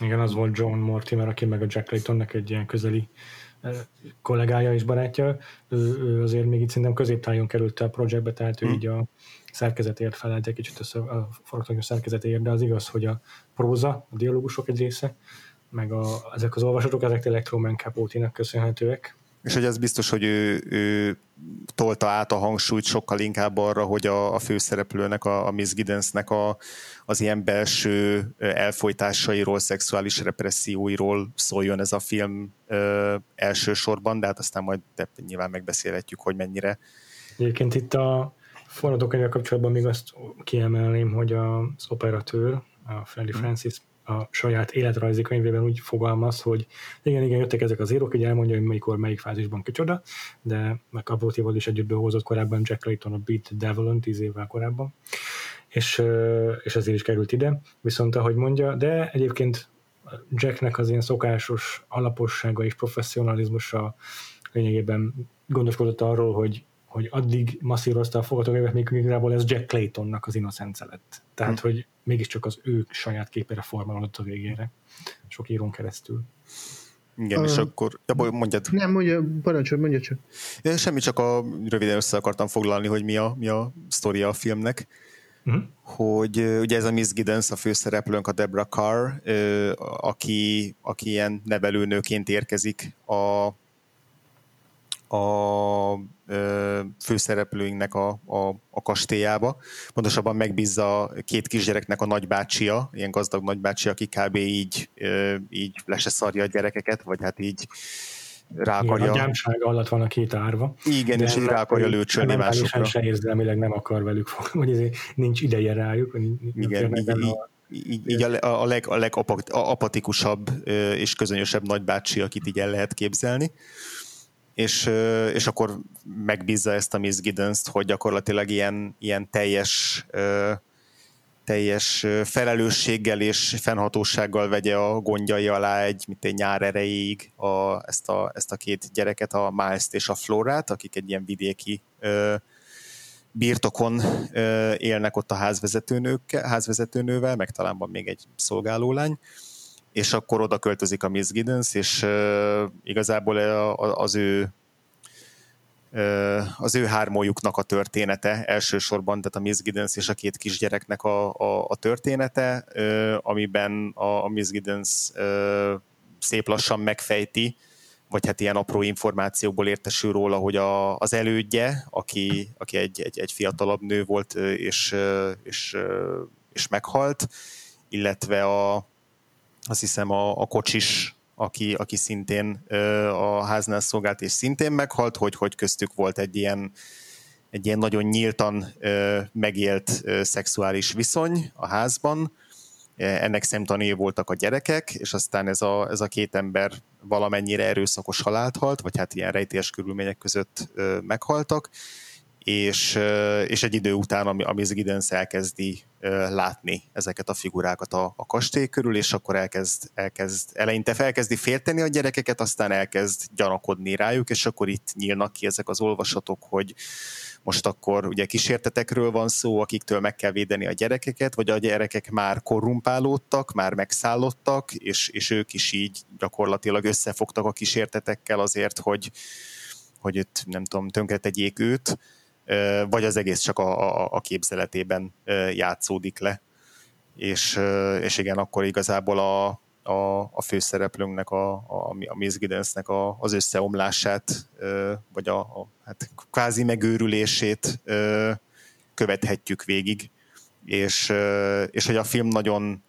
Igen, az volt John Mortimer, aki meg a Jack Laytonnek egy ilyen közeli kollégája és barátja, ő, ő azért még itt szerintem középtájon került a projektbe, tehát ő mm. így a szerkezetért felelt egy kicsit össze, a forgatókönyv szerkezetért, de az igaz, hogy a próza, a dialógusok egy része, meg a, ezek az olvasatok, ezek tényleg Truman Capote-nak köszönhetőek. És hogy az biztos, hogy ő, ő tolta át a hangsúlyt sokkal inkább arra, hogy a, a főszereplőnek, a, a Miss Giddensnek a, az ilyen belső elfolytásairól, szexuális represszióiról szóljon ez a film ö, elsősorban, de hát aztán majd de nyilván megbeszélhetjük, hogy mennyire. Egyébként itt a forgatókönyvvel kapcsolatban még azt kiemelném, hogy az operatőr, a Freddy hmm. Francis a saját életrajzi könyvében úgy fogalmaz, hogy igen, igen, jöttek ezek az írók, hogy elmondja, hogy mikor, melyik fázisban kicsoda, de meg Capote-val is együtt behozott korábban Jack Layton a Beat Devil-on tíz évvel korábban, és, és ezért is került ide. Viszont ahogy mondja, de egyébként Jacknek az ilyen szokásos alapossága és professzionalizmusa lényegében gondoskodott arról, hogy hogy addig masszírozta a forgatókönyvet, még igazából ez Jack Claytonnak az Innocence lett. Tehát, hmm. hogy mégiscsak az ő saját képére formálódott a végére, sok írón keresztül. Igen, uh, és akkor, ja, mondjad. Nem, mondja, parancsolj, mondja csak. Ja, semmi, csak a, röviden össze akartam foglalni, hogy mi a, mi a sztoria a filmnek. Uh-huh. Hogy ugye ez a Miss Giddens, a főszereplőnk, a Debra Carr, aki, aki ilyen nevelőnőként érkezik a a főszereplőinknek a, a, a kastélyába. Pontosabban megbízza két kisgyereknek a nagybácsia, ilyen gazdag nagybácsia, aki kb. így, így le se szarja a gyerekeket, vagy hát így rá akarja... Igen, a alatt van a két árva. Igen, és így rá akarja lőcsölni másokra. se érzelmileg nem akar velük fogni, vagy nincs ideje rájuk. Igen, így, a... így, így a, a, leg, a legapatikusabb és közönösebb nagybácsi, akit így el lehet képzelni és, és akkor megbízza ezt a Miss Giddens-t, hogy gyakorlatilag ilyen, ilyen teljes teljes felelősséggel és fennhatósággal vegye a gondjai alá egy, mint egy nyár erejéig a, ezt, a, ezt a két gyereket, a miles és a Florát, akik egy ilyen vidéki birtokon élnek ott a házvezetőnővel, meg talán van még egy szolgálólány, és akkor oda költözik a Miss Giddens, és uh, igazából az ő az ő hármójuknak a története elsősorban, tehát a Miss Giddens és a két kisgyereknek a, a, a története, amiben a, a Miss Giddens szép lassan megfejti, vagy hát ilyen apró információkból értesül róla, hogy a, az elődje, aki, aki egy, egy, egy fiatalabb nő volt és, és, és meghalt, illetve a, azt hiszem a, a kocsis, aki, aki szintén a háznál szolgált, és szintén meghalt, hogy, hogy köztük volt egy ilyen, egy ilyen nagyon nyíltan megélt szexuális viszony a házban, ennek szemtanúi voltak a gyerekek, és aztán ez a, ez a két ember valamennyire erőszakos halált halt, vagy hát ilyen rejtélyes körülmények között meghaltak, és, és egy idő után, ami, ami Giddens elkezdi látni ezeket a figurákat a, a kastély körül, és akkor elkezd, elkezd, eleinte felkezdi félteni a gyerekeket, aztán elkezd gyanakodni rájuk, és akkor itt nyílnak ki ezek az olvasatok, hogy most akkor ugye kísértetekről van szó, akiktől meg kell védeni a gyerekeket, vagy a gyerekek már korrumpálódtak, már megszállottak, és, és ők is így gyakorlatilag összefogtak a kísértetekkel azért, hogy, hogy itt nem tudom, tönkretegyék őt, vagy az egész csak a, a, a képzeletében játszódik le. És, és igen, akkor igazából a, a, a főszereplőnknek, a, a, a Miss Giddensnek a, az összeomlását, vagy a, a hát kvázi megőrülését követhetjük végig. És, és hogy a film nagyon,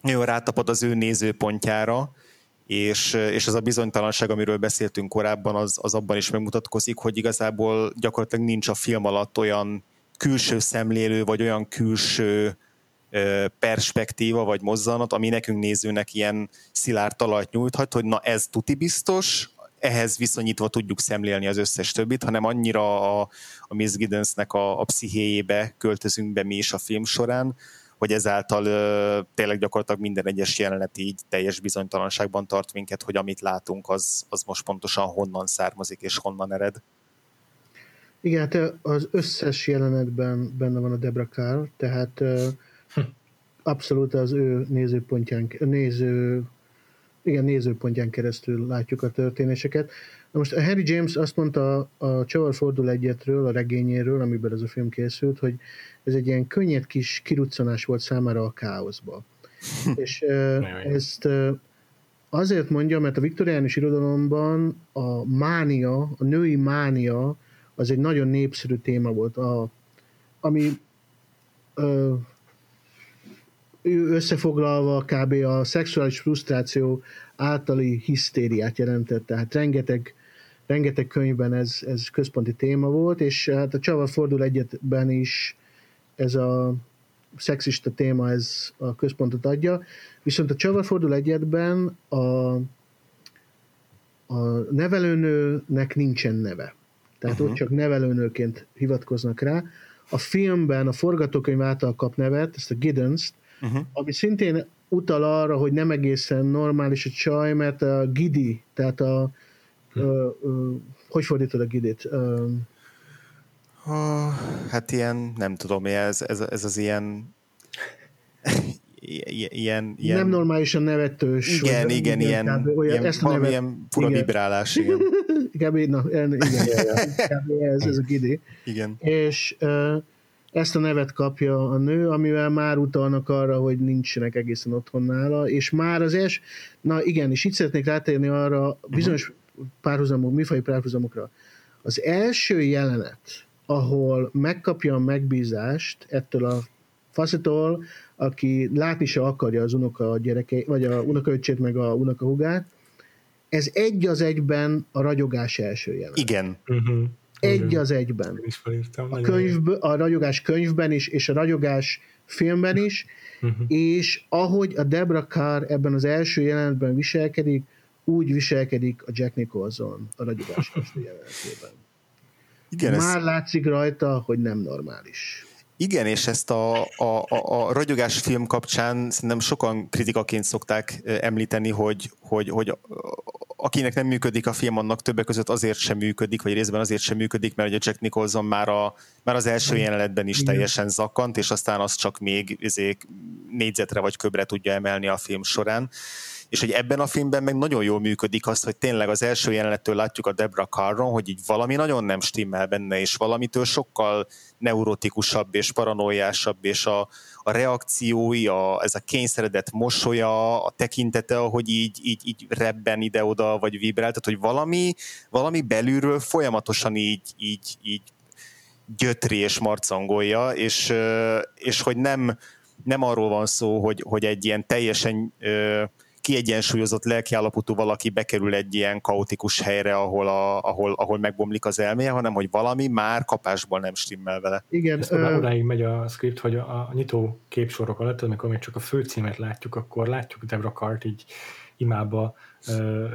nagyon rátapad az ő nézőpontjára, és, és az a bizonytalanság, amiről beszéltünk korábban, az, az abban is megmutatkozik, hogy igazából gyakorlatilag nincs a film alatt olyan külső szemlélő, vagy olyan külső perspektíva, vagy mozzanat, ami nekünk nézőnek ilyen szilárd talajt nyújthat, hogy na ez tuti biztos, ehhez viszonyítva tudjuk szemlélni az összes többit, hanem annyira a, a Miss Giddensnek a, a pszichéjébe költözünk be mi is a film során, hogy ezáltal ö, tényleg gyakorlatilag minden egyes jelenet így teljes bizonytalanságban tart minket, hogy amit látunk, az, az most pontosan honnan származik és honnan ered. Igen, hát az összes jelenetben benne van a Debra Carr, tehát hm. abszolút az ő nézőpontján, néző, igen, nézőpontján keresztül látjuk a történéseket. Na most a Harry James azt mondta a Csavar Fordul egyetről, a regényéről, amiben ez a film készült, hogy ez egy ilyen könnyed kis kiruccanás volt számára a káoszba. És ezt azért mondja, mert a viktoriánus irodalomban a mánia, a női mánia az egy nagyon népszerű téma volt, a, ami ö, összefoglalva kb. a szexuális frusztráció általi hisztériát jelentett, tehát rengeteg rengeteg könyvben ez, ez központi téma volt, és hát a Csava fordul egyetben is ez a szexista téma ez a központot adja, viszont a Csava fordul egyetben a, a nevelőnőnek nincsen neve. Tehát uh-huh. ott csak nevelőnőként hivatkoznak rá. A filmben a forgatókönyv által kap nevet, ezt a Giddens, uh-huh. ami szintén utal arra, hogy nem egészen normális a csaj, mert a Gidi, tehát a, Ö, ö, hogy fordítod a gidit? Ö, hát ilyen, nem tudom, ez, ez, ez az ilyen ilyen, ilyen... Nem normálisan nevetős. Igen, vagy, igen, igen, ilyen, kb, olyan, ilyen ezt a nevet, fura igen. vibrálás, igen. kb, na, igen, kb, ez, ez a gidi. Igen. És ezt a nevet kapja a nő, amivel már utalnak arra, hogy nincsenek egészen otthon nála, és már az es, na igen, és itt szeretnék rátérni arra bizonyos párhuzamok, műfai párhuzamokra. Az első jelenet, ahol megkapja a megbízást ettől a faszitól, aki látni se akarja az unoka gyereke, vagy a unokaöccsét, meg a unokahugát, ez egy az egyben a ragyogás első jelenet. Igen. Uh-huh. Egy az egyben. A, könyv, a ragyogás könyvben is, és a ragyogás filmben is, uh-huh. és ahogy a Debra Carr ebben az első jelenetben viselkedik, úgy viselkedik a Jack Nicholson a ragyogás jelenetében. Igen, Már ez... látszik rajta, hogy nem normális. Igen, és ezt a, a, a, a ragyogás film kapcsán szerintem sokan kritikaként szokták említeni, hogy, hogy, hogy akinek nem működik a film, annak többek között azért sem működik, vagy részben azért sem működik, mert ugye Jack Nicholson már, a, már az első jelenetben is teljesen zakkant, és aztán az csak még izé, négyzetre vagy köbre tudja emelni a film során és hogy ebben a filmben meg nagyon jól működik az, hogy tényleg az első jelenettől látjuk a Debra Carron, hogy így valami nagyon nem stimmel benne, és valamitől sokkal neurotikusabb és paranoiásabb, és a, a reakciói, a, ez a kényszeredett mosolya, a tekintete, ahogy így, így, így rebben ide-oda, vagy vibrál, tehát hogy valami, valami belülről folyamatosan így, így, így gyötri és marcangolja, és, és hogy nem, nem arról van szó, hogy, hogy egy ilyen teljesen ö, kiegyensúlyozott lelkiállapotú valaki bekerül egy ilyen kaotikus helyre, ahol, a, ahol, ahol megbomlik az elméje, hanem hogy valami már kapásból nem stimmel vele. Igen. Ez ö... odáig megy a script, hogy a, a nyitó képsorok alatt, amikor még csak a főcímet látjuk, akkor látjuk Debra Cart így imába ö,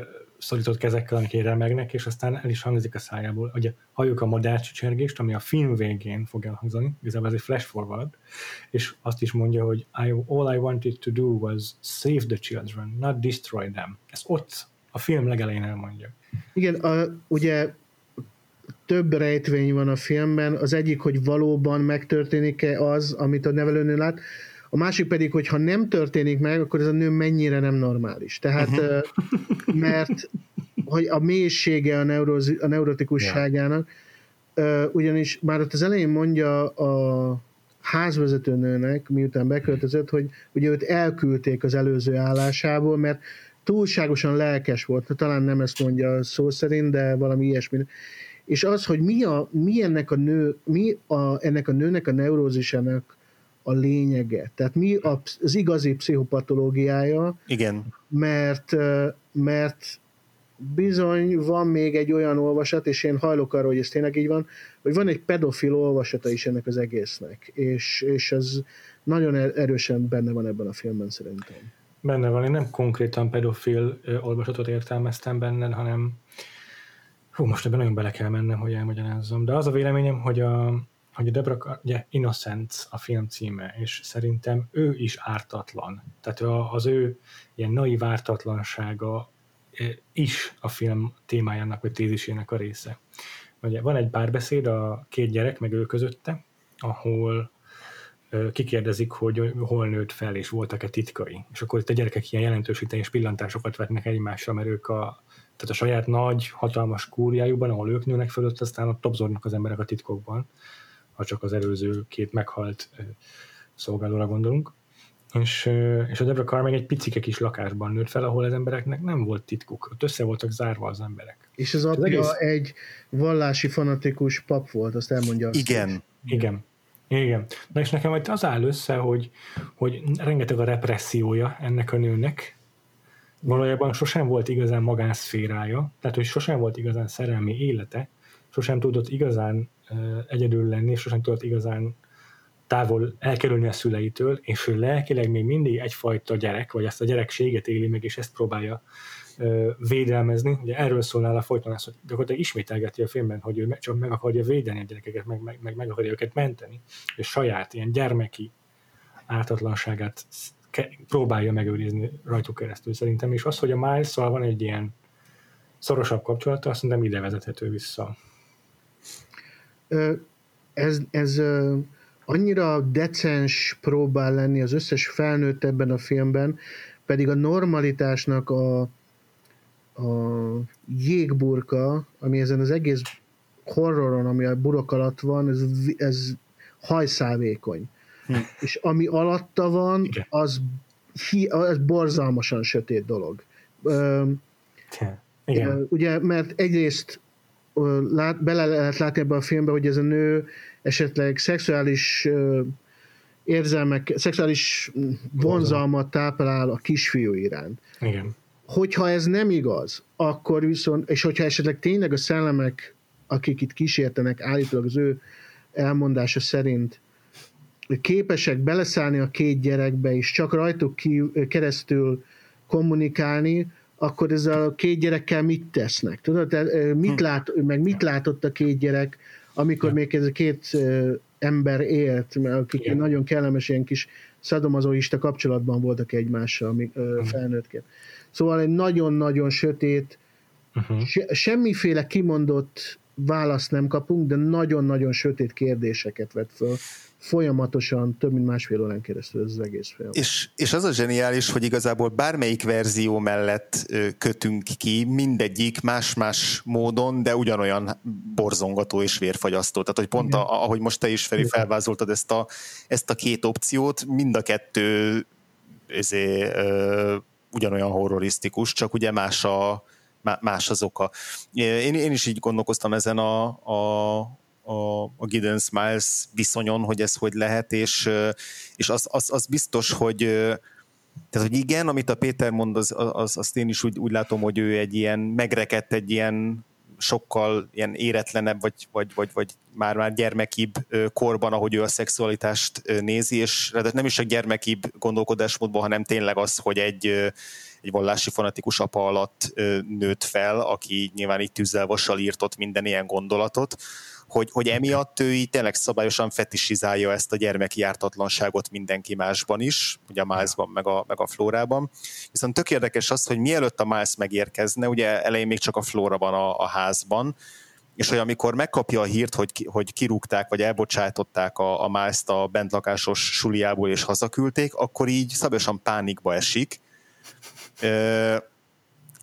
szorított kezekkel, amik remegnek, és aztán el is hangzik a szájából. Ugye halljuk a madár csicsergést, ami a film végén fog elhangzani, igazából ez egy flash forward, és azt is mondja, hogy I, all I wanted to do was save the children, not destroy them. Ez ott a film legelején elmondja. Igen, a, ugye több rejtvény van a filmben, az egyik, hogy valóban megtörténik-e az, amit a nevelőnő lát, a másik pedig, hogy ha nem történik meg, akkor ez a nő mennyire nem normális. Tehát, uh-huh. mert hogy a mélysége a, neurozi, a neurotikusságának, yeah. ugyanis már ott az elején mondja a házvezetőnőnek, miután beköltözött, hogy ugye őt elküldték az előző állásából, mert túlságosan lelkes volt, talán nem ezt mondja szó szerint, de valami ilyesmi. És az, hogy mi, a, mi ennek a nő, mi a, ennek a nőnek a neurózisának a lényege. Tehát mi az igazi pszichopatológiája. Igen. Mert, mert bizony van még egy olyan olvasat, és én hajlok arra, hogy ez tényleg így van, hogy van egy pedofil olvasata is ennek az egésznek, és, és ez nagyon er-, erősen benne van ebben a filmben szerintem. Benne van, én nem konkrétan pedofil olvasatot értelmeztem benne, hanem hú, most ebben nagyon bele kell mennem, hogy elmagyarázzam, de az a véleményem, hogy a, hogy a Debra, ugye Innocence a film címe, és szerintem ő is ártatlan. Tehát az ő ilyen naiv ártatlansága is a film témájának vagy tézisének a része. Ugye van egy párbeszéd a két gyerek meg ő közötte, ahol kikérdezik, hogy hol nőtt fel, és voltak-e titkai. És akkor itt a gyerekek ilyen jelentősíteni és pillantásokat vetnek egymásra, mert ők a, tehát a saját nagy, hatalmas kúriájukban, ahol ők nőnek fölött, aztán ott topzornak az emberek a titkokban ha csak az előző két meghalt szolgálóra gondolunk. És, és a Debra Carr meg egy picike kis lakásban nőtt fel, ahol az embereknek nem volt titkuk, ott össze voltak zárva az emberek. És az apja egész... egy vallási fanatikus pap volt, azt elmondja. Azt Igen. Is. Igen. Igen. Na és nekem majd az áll össze, hogy, hogy rengeteg a repressziója ennek a nőnek, valójában sosem volt igazán magánszférája, tehát hogy sosem volt igazán szerelmi élete, sosem tudott igazán egyedül lenni, sosem tudott igazán távol elkerülni a szüleitől, és ő lelkileg még mindig egyfajta gyerek, vagy ezt a gyerekséget éli meg, és ezt próbálja védelmezni. Ugye erről szólnál a folyton az, hogy gyakorlatilag ismételgeti a filmben, hogy ő csak meg akarja védeni a gyerekeket, meg, meg, meg, meg akarja őket menteni, és saját ilyen gyermeki ártatlanságát próbálja megőrizni rajtuk keresztül szerintem, és az, hogy a miles van egy ilyen szorosabb kapcsolata, azt szerintem ide vezethető vissza ez, ez annyira decens próbál lenni az összes felnőtt ebben a filmben, pedig a normalitásnak a, a jégburka, ami ezen az egész horroron, ami a burok alatt van, ez, ez hajszálvékony. Hm. És ami alatta van, az, az borzalmasan sötét dolog. Igen. Ugye, mert egyrészt lát, bele lehet látni ebbe a filmbe, hogy ez a nő esetleg szexuális érzelmek, szexuális vonzalmat táplál a kisfiú iránt. Igen. Hogyha ez nem igaz, akkor viszont, és hogyha esetleg tényleg a szellemek, akik itt kísértenek, állítólag az ő elmondása szerint képesek beleszállni a két gyerekbe, és csak rajtuk ki, keresztül kommunikálni, akkor ez a két gyerekkel mit tesznek? Tudod, mit hm. lát, meg mit látott a két gyerek, amikor ja. még ez a két ember élt, akik ja. nagyon kellemes ilyen kis szadomazoista kapcsolatban voltak egymással uh-huh. felnőttként. Szóval egy nagyon-nagyon sötét, uh-huh. se, semmiféle kimondott választ nem kapunk, de nagyon-nagyon sötét kérdéseket vet föl folyamatosan több mint másfél órán keresztül ez az egész film. És, és az a zseniális, hogy igazából bármelyik verzió mellett kötünk ki, mindegyik más-más módon, de ugyanolyan borzongató és vérfagyasztó. Tehát, hogy pont a, ahogy most te is Feri felvázoltad ezt a, ezt a két opciót, mind a kettő ezért, ö, ugyanolyan horrorisztikus, csak ugye más, a, más az oka. Én, én is így gondolkoztam ezen a, a a, a Giddens Miles viszonyon, hogy ez hogy lehet, és, és az, az, az biztos, hogy tehát, hogy igen, amit a Péter mond, az, az, azt én is úgy, úgy látom, hogy ő egy ilyen megrekedt, egy ilyen sokkal ilyen éretlenebb, vagy, vagy, vagy, vagy már, már gyermekibb korban, ahogy ő a szexualitást nézi, és nem is a gyermekibb gondolkodásmódban, hanem tényleg az, hogy egy, egy vallási fanatikus apa alatt nőtt fel, aki nyilván így tűzzel vassal írtott minden ilyen gondolatot, hogy, hogy emiatt ő így tényleg szabályosan fetisizálja ezt a gyermeki jártatlanságot mindenki másban is, ugye a Milesban, meg a, meg a Flórában. Viszont tök érdekes az, hogy mielőtt a Miles megérkezne, ugye elején még csak a Flóra van a, a házban, és hogy amikor megkapja a hírt, hogy, hogy kirúgták, vagy elbocsátották a, a Miles-t a bentlakásos suliából és hazaküldték, akkor így szabályosan pánikba esik,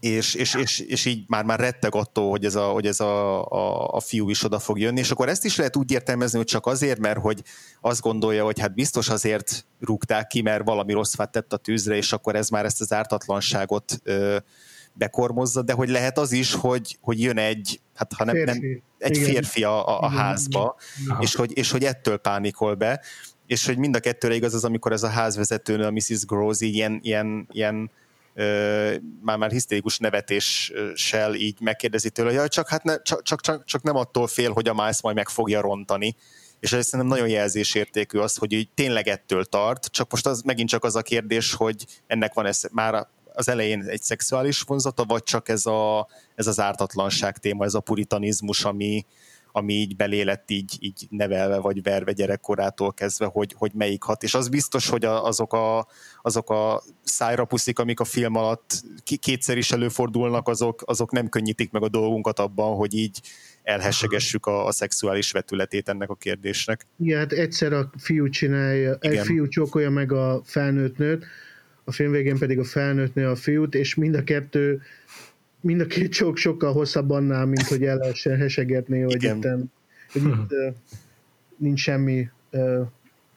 és, és, és, és így már, már retteg attól, hogy ez, a, hogy ez a, a, a fiú is oda fog jönni, és akkor ezt is lehet úgy értelmezni, hogy csak azért, mert hogy azt gondolja, hogy hát biztos azért rúgták ki, mert valami rossz tett a tűzre, és akkor ez már ezt az ártatlanságot ö, bekormozza, de hogy lehet az is, hogy, hogy jön egy, hát ha nem, férfi. nem egy Igen. férfi a, a, a házba, és hogy, és hogy ettől pánikol be, és hogy mind a kettőre igaz az, amikor ez a házvezetőnő, a Mrs. Grozy ilyen, ilyen, ilyen már-már hisztérikus nevetéssel így megkérdezi tőle, hogy csak, hát ne, csak, csak, csak, csak nem attól fél, hogy a Miles majd meg fogja rontani. És ez szerintem nagyon jelzésértékű az, hogy így tényleg ettől tart, csak most az megint csak az a kérdés, hogy ennek van ez már az elején egy szexuális vonzata, vagy csak ez, a, ez az ártatlanság téma, ez a puritanizmus, ami, ami így belé lett így, így nevelve vagy verve gyerekkorától kezdve, hogy, hogy melyik hat. És az biztos, hogy azok a, azok a szájrapuszik, amik a film alatt kétszer is előfordulnak, azok, azok nem könnyítik meg a dolgunkat abban, hogy így elhessegessük a, a szexuális vetületét ennek a kérdésnek. Igen, hát egyszer a fiú csinálja, Igen. egy fiú csókolja meg a felnőtt nőt, a film végén pedig a felnőtt nő a fiút, és mind a kettő mind a két csók sokkal hosszabb annál, mint hogy el lehessen hesegetni, hogy itt, hogy itt uh, nincs semmi uh,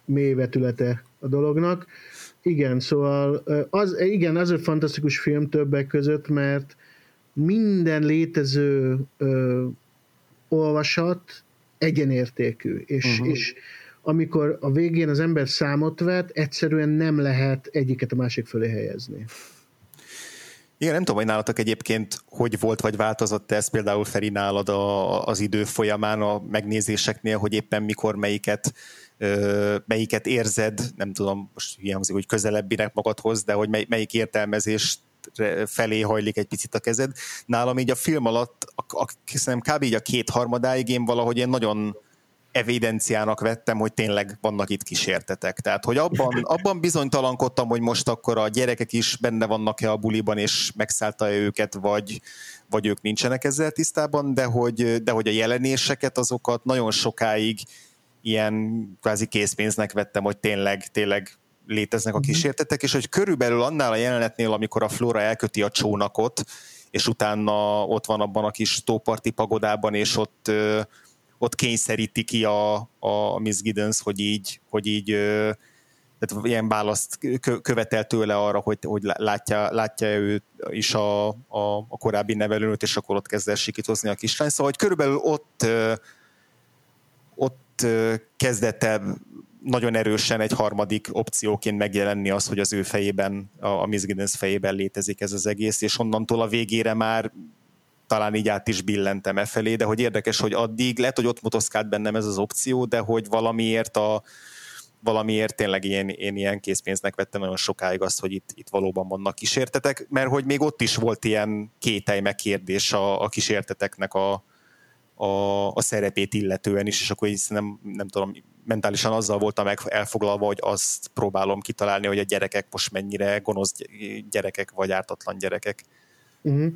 mély vetülete a dolognak. Igen, szóval az, igen, az egy fantasztikus film többek között, mert minden létező uh, olvasat egyenértékű, és, uh-huh. és amikor a végén az ember számot vet, egyszerűen nem lehet egyiket a másik fölé helyezni. Igen, nem tudom, hogy nálatok egyébként hogy volt, vagy változott ez például Feri nálad a, az idő folyamán a megnézéseknél, hogy éppen mikor melyiket melyiket érzed, nem tudom, most ilyen hangzik, hogy közelebbinek magadhoz, de hogy mely, melyik értelmezést felé hajlik egy picit a kezed. Nálam így a film alatt, a, a, a, kb. így a két harmadáig én valahogy én nagyon evidenciának vettem, hogy tényleg vannak itt kísértetek. Tehát, hogy abban, abban bizonytalankodtam, hogy most akkor a gyerekek is benne vannak-e a buliban, és megszállta-e őket, vagy, vagy ők nincsenek ezzel tisztában, de hogy, de hogy a jelenéseket, azokat nagyon sokáig ilyen kvázi készpénznek vettem, hogy tényleg, tényleg léteznek a mhm. kísértetek, és hogy körülbelül annál a jelenetnél, amikor a Flora elköti a csónakot, és utána ott van abban a kis tóparti pagodában, és ott ott kényszeríti ki a, a Miss Giddens, hogy így, hogy így tehát ilyen választ követel tőle arra, hogy, hogy látja, látja őt is a, a, a korábbi nevelőnőt, és akkor ott kezd el sikítozni a kislány. Szóval, hogy körülbelül ott, ott kezdett el nagyon erősen egy harmadik opcióként megjelenni az, hogy az ő fejében, a Miss Giddens fejében létezik ez az egész, és onnantól a végére már talán így át is billentem e felé, de hogy érdekes, hogy addig lehet, hogy ott motoszkált bennem ez az opció, de hogy valamiért a valamiért tényleg én, én ilyen készpénznek vettem nagyon sokáig azt, hogy itt, itt valóban vannak kísértetek, mert hogy még ott is volt ilyen kételj megkérdés a, a kísérteteknek a, a, a szerepét illetően is, és akkor így nem, nem tudom, mentálisan azzal voltam meg elfoglalva, hogy azt próbálom kitalálni, hogy a gyerekek most mennyire gonosz gyerekek, vagy ártatlan gyerekek. Uh-huh.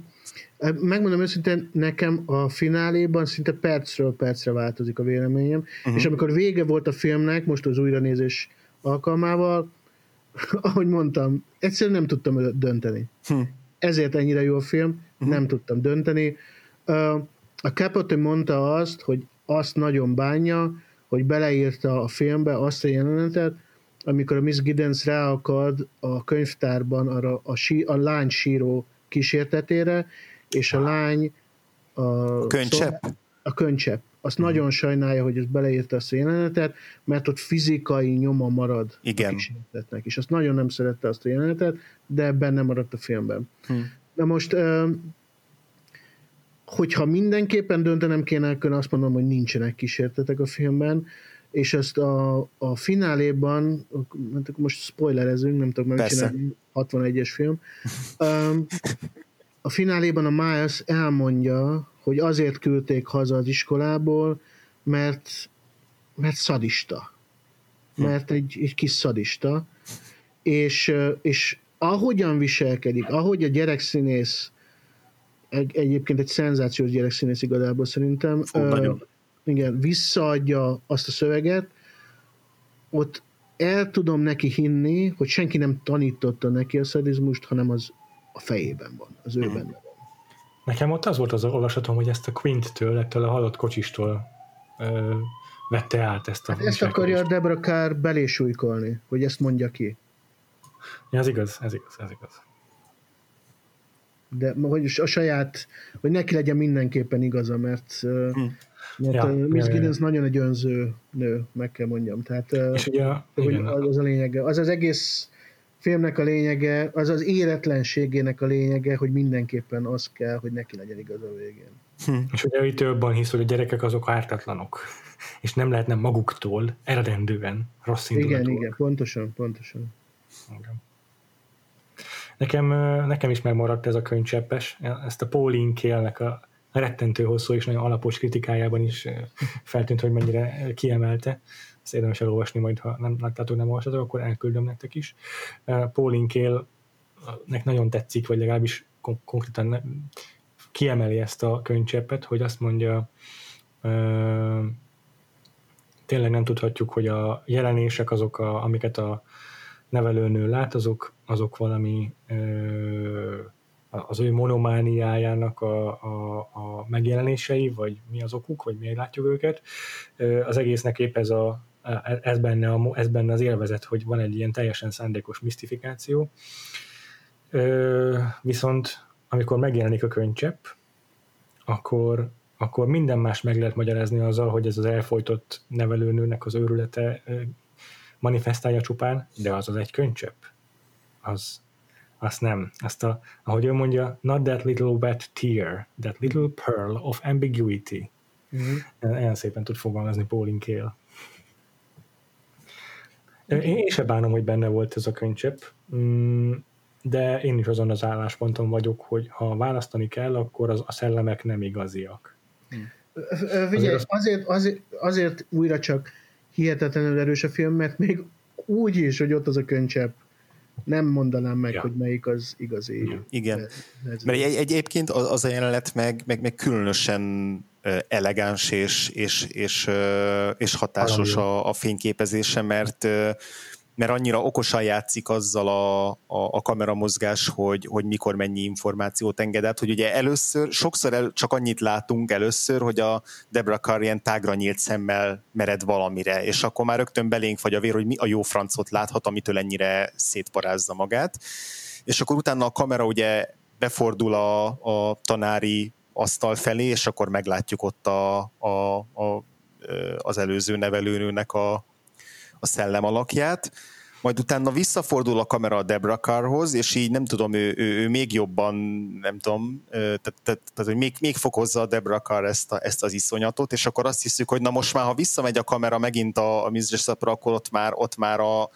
Megmondom őszintén, nekem a fináléban szinte percről percre változik a véleményem, uh-huh. és amikor vége volt a filmnek, most az újranézés alkalmával, ahogy mondtam, egyszerűen nem tudtam dönteni. Uh-huh. Ezért ennyire jó a film, uh-huh. nem tudtam dönteni. A Capote mondta azt, hogy azt nagyon bánja, hogy beleírta a filmbe azt a jelenetet, amikor a Miss Giddens ráakad a könyvtárban arra a, sí, a lány síró kísértetére, és a lány a, a könycsepp? a könycsepp. Azt hmm. nagyon sajnálja, hogy ez beleírta a jelenetet, mert ott fizikai nyoma marad Igen. a kísérletnek, és azt nagyon nem szerette azt a jelenetet, de benne maradt a filmben. Hmm. Na most, hogyha mindenképpen döntenem kéne, akkor azt mondom, hogy nincsenek kísértetek a filmben, és ezt a, a fináléban, most spoilerezünk, nem tudom, mert csinálni, 61-es film, a fináléban a Miles elmondja, hogy azért küldték haza az iskolából, mert, mert szadista. Mert egy, egy kis szadista. És, és ahogyan viselkedik, ahogy a gyerekszínész egy, egyébként egy szenzációs gyerekszínész igazából szerintem. Fú, uh, nagyon. Igen, visszaadja azt a szöveget, ott el tudom neki hinni, hogy senki nem tanította neki a szadizmust, hanem az a fejében van, az ő mm. benne van. Nekem ott az volt az olvasatom, hogy ezt a Quint-től, ettől a halott kocsistól ö, vette át ezt a... Hát ezt akarja Debra Carr belésújkolni, hogy ezt mondja ki. Ja, ez igaz, ez igaz, ez igaz. De hogy a saját, hogy neki legyen mindenképpen igaza, mert, hm. Mert ja, Miss Giddens nagyon egy önző nő, meg kell mondjam. Tehát és ugye, hogy igen, az a lényege. Az az egész filmnek a lényege, az az éretlenségének a lényege, hogy mindenképpen az kell, hogy neki legyen igaz a végén. Hm. És ugye itt többen hisz, hogy a gyerekek azok ártatlanok, és nem lehetne maguktól eredendően rossz indulatúak. Igen, igen, pontosan, pontosan. Igen. Nekem, nekem is megmaradt ez a könycseppes, ezt a Pauline Kélnek a rettentő hosszú és nagyon alapos kritikájában is feltűnt, hogy mennyire kiemelte. Ezt érdemes elolvasni, majd ha nem láttátok, nem olvasatok, akkor elküldöm nektek is. Pauline Kélnek nagyon tetszik, vagy legalábbis konkrétan kiemeli ezt a könycseppet, hogy azt mondja, tényleg nem tudhatjuk, hogy a jelenések azok, a, amiket a nevelőnő lát, azok, azok valami az ő monomániájának a, a, a megjelenései, vagy mi az okuk, vagy miért látjuk őket. Az egésznek épp ez, a, ez, benne a, ez benne az élvezet, hogy van egy ilyen teljesen szándékos misztifikáció. Viszont amikor megjelenik a könycsepp, akkor, akkor minden más meg lehet magyarázni azzal, hogy ez az elfolytott nevelőnőnek az őrülete manifestálja csupán, de az az egy könycsepp. Az, azt nem. Azt a, ahogy ő mondja, not that little wet tear, that little pearl of ambiguity. Mm-hmm. Ilyen szépen tud fogalmazni Pauline Kael. Én sem bánom, hogy benne volt ez a könycsepp, mm, de én is azon az állásponton vagyok, hogy ha választani kell, akkor az, a szellemek nem igaziak. Figyelj, azért, azért, azért újra csak hihetetlenül erős a film, mert még úgy is, hogy ott az a könycsepp, nem mondanám meg, ja. hogy melyik az igazi. Igen. Ez, mert egy, egyébként az a jelenet meg, meg, meg különösen elegáns és, és, és, és hatásos a, a fényképezése, mert mert annyira okosan játszik azzal a, a, a kameramozgás, hogy, hogy mikor mennyi információt engedett, hogy ugye először, sokszor el, csak annyit látunk először, hogy a Debra Carr ilyen tágra nyílt szemmel mered valamire, és akkor már rögtön belénk vagy a vér, hogy mi a jó francot láthat, amitől ennyire szétparázza magát. És akkor utána a kamera ugye befordul a, a tanári asztal felé, és akkor meglátjuk ott a, a, a, az előző nevelőnőnek a, a szellem alakját, majd utána visszafordul a kamera a Debra Carrhoz, és így nem tudom, ő, ő, ő még jobban, nem tudom, tehát, tehát, tehát hogy még, még fokozza a Debra Carr ezt, a, ezt az iszonyatot, és akkor azt hiszük, hogy na most már, ha visszamegy a kamera megint a, a Mistress akkor ott már, ott már a,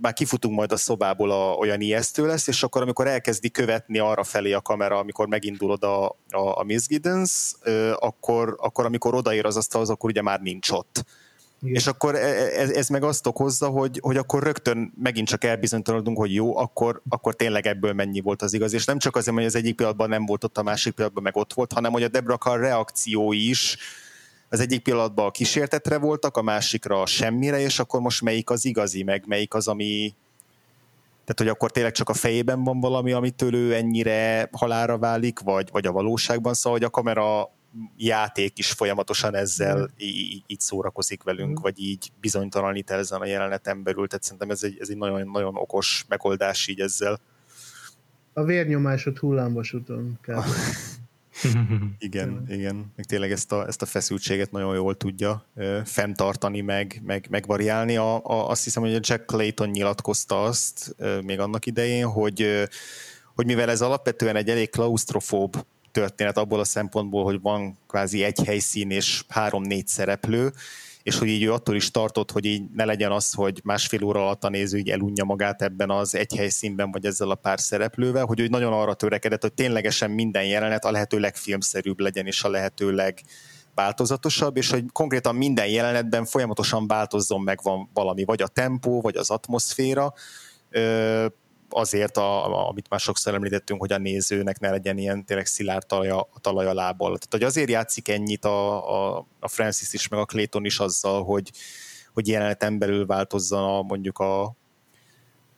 már kifutunk majd a szobából, a, olyan ijesztő lesz, és akkor amikor elkezdi követni arra felé a kamera, amikor megindul oda a, a Miss Giddens, akkor, akkor amikor odaér az asztalhoz, akkor ugye már nincs ott igen. És akkor ez, e, ez meg azt okozza, hogy, hogy akkor rögtön megint csak elbizonytalanodunk, hogy jó, akkor, akkor tényleg ebből mennyi volt az igaz. És nem csak azért, hogy az egyik pillanatban nem volt ott, a másik pillanatban meg ott volt, hanem hogy a Debra Carr reakciói is az egyik pillanatban a kísértetre voltak, a másikra a semmire, és akkor most melyik az igazi, meg melyik az, ami, tehát, hogy akkor tényleg csak a fejében van valami, amitől ő ennyire halára válik, vagy, vagy a valóságban, szóval, hogy a kamera játék is folyamatosan ezzel mm. így, így szórakozik velünk, mm. vagy így bizonytalanít el ezen a jeleneten belül, tehát szerintem ez egy, ez egy nagyon, nagyon okos megoldás így ezzel. A vérnyomásod hullámvasúton kell. igen, igen. Meg tényleg ezt a, ezt a feszültséget nagyon jól tudja ö, fenntartani, meg, meg, megvariálni. A, a, azt hiszem, hogy a Jack Clayton nyilatkozta azt ö, még annak idején, hogy, ö, hogy mivel ez alapvetően egy elég klaustrofób történet abból a szempontból, hogy van kvázi egy helyszín és három-négy szereplő, és hogy így ő attól is tartott, hogy így ne legyen az, hogy másfél óra alatt a néző így elunja magát ebben az egy helyszínben, vagy ezzel a pár szereplővel, hogy ő nagyon arra törekedett, hogy ténylegesen minden jelenet a lehető legfilmszerűbb legyen, és a lehető legváltozatosabb, és hogy konkrétan minden jelenetben folyamatosan változzon meg van valami, vagy a tempó, vagy az atmoszféra, azért, a, a, amit már sokszor említettünk, hogy a nézőnek ne legyen ilyen tényleg szilárd talaja, a talaj. Tehát, hogy azért játszik ennyit a, a, a Francis is, meg a Clayton is azzal, hogy, hogy jeleneten belül változzon a, mondjuk a,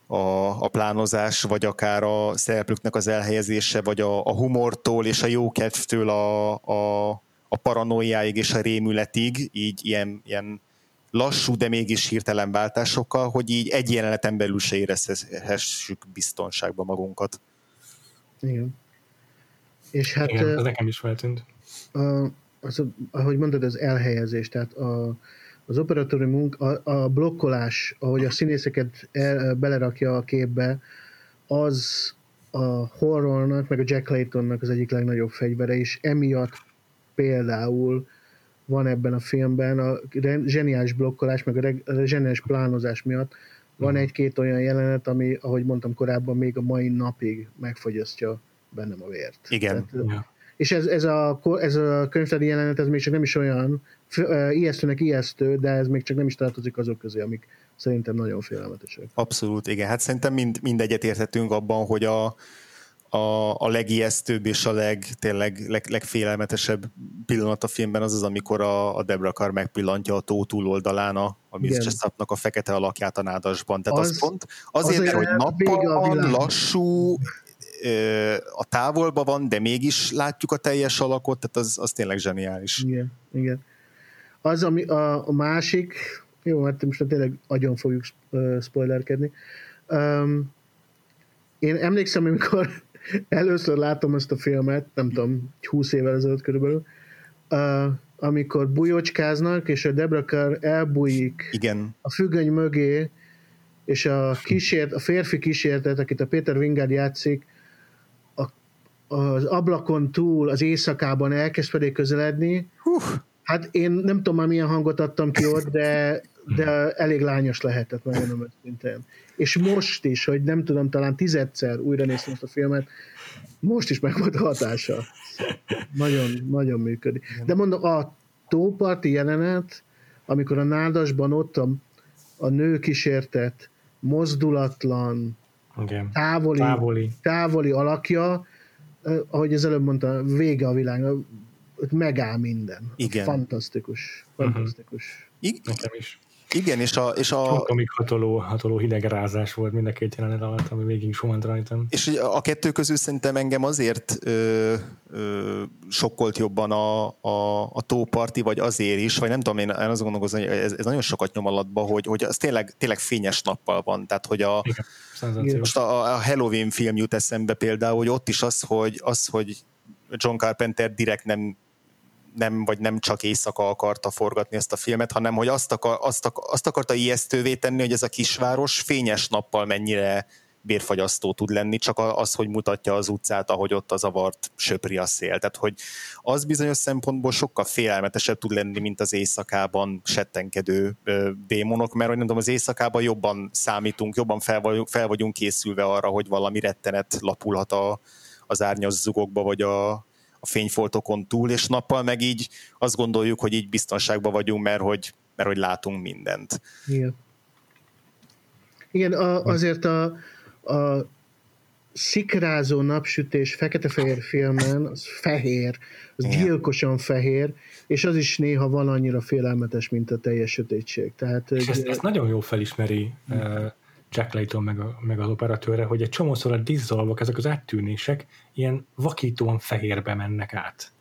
a, a plánozás, vagy akár a szereplőknek az elhelyezése, vagy a, a humortól és a jókedvtől a, a, a paranoiáig és a rémületig, így ilyen, ilyen lassú, de mégis hirtelen váltásokkal, hogy így egy jeleneten belül se érezhessük biztonságba magunkat. Igen. És hát... Igen, ez nekem is feltűnt. A, az, ahogy mondod, az elhelyezés, tehát a, az operatőri munka, a, a blokkolás, ahogy a színészeket el, belerakja a képbe, az a horrornak, meg a Jack Claytonnak az egyik legnagyobb fegyvere, és emiatt például van ebben a filmben, a zseniális blokkolás, meg a zseniális plánozás miatt van mm. egy-két olyan jelenet, ami, ahogy mondtam korábban, még a mai napig megfogyasztja bennem a vért. Igen. Tehát, Ja. és ez, ez, a, ez a könyvtári jelenet, ez még csak nem is olyan f- ijesztőnek ijesztő, de ez még csak nem is tartozik azok közé, amik szerintem nagyon félelmetesek. Abszolút, igen. Hát szerintem mind, mindegyet érthetünk abban, hogy a, a, a legijesztőbb és a leg, tényleg leg, legfélelmetesebb pillanat a filmben az az, amikor a, a Debra Carr megpillantja a tó túloldalán a, a Mizcseszapnak a fekete alakját a nádasban. Tehát az, az pont azért, az mert hogy nappal lassú, a távolban van, de mégis látjuk a teljes alakot, tehát az, az tényleg zseniális. Igen, igen. Az, ami a, a másik, jó, hát most tényleg agyon fogjuk spoilerkedni. Um, én emlékszem, amikor először látom ezt a filmet, nem tudom, 20 évvel ezelőtt körülbelül, uh, amikor bujocskáznak, és a Debra Carr elbújik Igen. a függöny mögé, és a, kísért, a férfi kísértet, akit a Péter Wingard játszik, a, az ablakon túl, az éjszakában elkezd pedig közeledni. Hú. Hát én nem tudom már milyen hangot adtam ki ott, de, de elég lányos lehetett, megmondom őszintén és most is, hogy nem tudom, talán tizedszer újra néztem ezt a filmet, most is megvolt a hatása. Nagyon, nagyon működik. De mondom, a tóparti jelenet, amikor a nádasban ott a, a nő kísértet, mozdulatlan, Igen. távoli, Távoli. távoli alakja, ahogy az előbb mondta, vége a világ, megáll minden. Igen. Fantasztikus. Fantasztikus. I- Nekem is. Igen, és a, és a, Amíg hatoló, hatoló hidegrázás volt mind a két jelenet alatt, ami végig sumant rajtam. És a kettő közül szerintem engem azért ö, ö, sokkolt jobban a, a, a tóparti, vagy azért is, vagy nem tudom, én, én azt gondolkozom, hogy ez, ez nagyon sokat nyom alatba, hogy, hogy az tényleg, tényleg fényes nappal van, tehát hogy a, Igen, most a, a Halloween film jut eszembe például, hogy ott is az, hogy, az, hogy John Carpenter direkt nem nem, vagy nem csak éjszaka akarta forgatni ezt a filmet, hanem hogy azt, akar, azt, akar, azt akarta ijesztővé tenni, hogy ez a kisváros fényes nappal mennyire bérfagyasztó tud lenni, csak az, hogy mutatja az utcát, ahogy ott a zavart söpri a szél. Tehát, hogy az bizonyos szempontból sokkal félelmetesebb tud lenni, mint az éjszakában settenkedő démonok, mert hogy nem az éjszakában jobban számítunk, jobban fel vagyunk, fel vagyunk készülve arra, hogy valami rettenet lapulhat a, az árnyas zugokba, vagy a, a fényfoltokon túl, és nappal meg így azt gondoljuk, hogy így biztonságban vagyunk, mert hogy, mert hogy látunk mindent. Igen. Igen, a, azért a, a szikrázó napsütés fekete-fehér filmen, az fehér, az Igen. gyilkosan fehér, és az is néha van annyira félelmetes, mint a teljes sötétség. Tehát, És ezt, nagyon jól felismeri uh, Jack Layton meg, a, meg az operatőre, hogy egy csomószor a dizzolvok, ezek az áttűnések ilyen vakítóan fehérbe mennek át.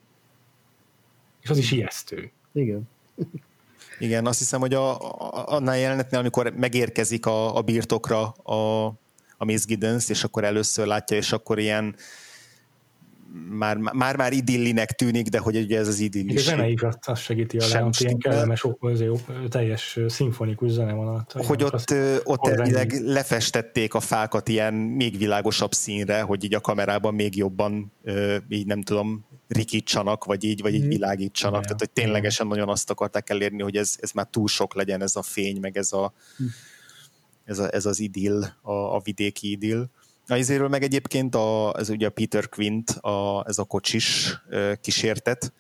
És az is ijesztő. igen. Igen, azt hiszem, hogy a, a, annál jelenetnél, amikor megérkezik a, a birtokra a, a Miss Giddens, és akkor először látja, és akkor ilyen már, már, már idillinek tűnik, de hogy ugye ez az idillis. A zene is azt, azt segíti a lányt, ilyen kellemes, teljes szimfonikus zene van alatt. Hogy ott, ott elvileg lefestették a fákat ilyen még világosabb színre, hogy így a kamerában még jobban így nem tudom, rikítsanak, vagy így, vagy így mhm. világítsanak. Ja, Tehát, hogy ténylegesen nagyon azt akarták elérni, hogy ez, ez már túl sok legyen ez a fény, meg ez, a, hm. ez, a, ez az idill, a, a vidéki idill. A izéről meg egyébként a, ez ugye a Peter Quint, a, ez a kocsis kísértet,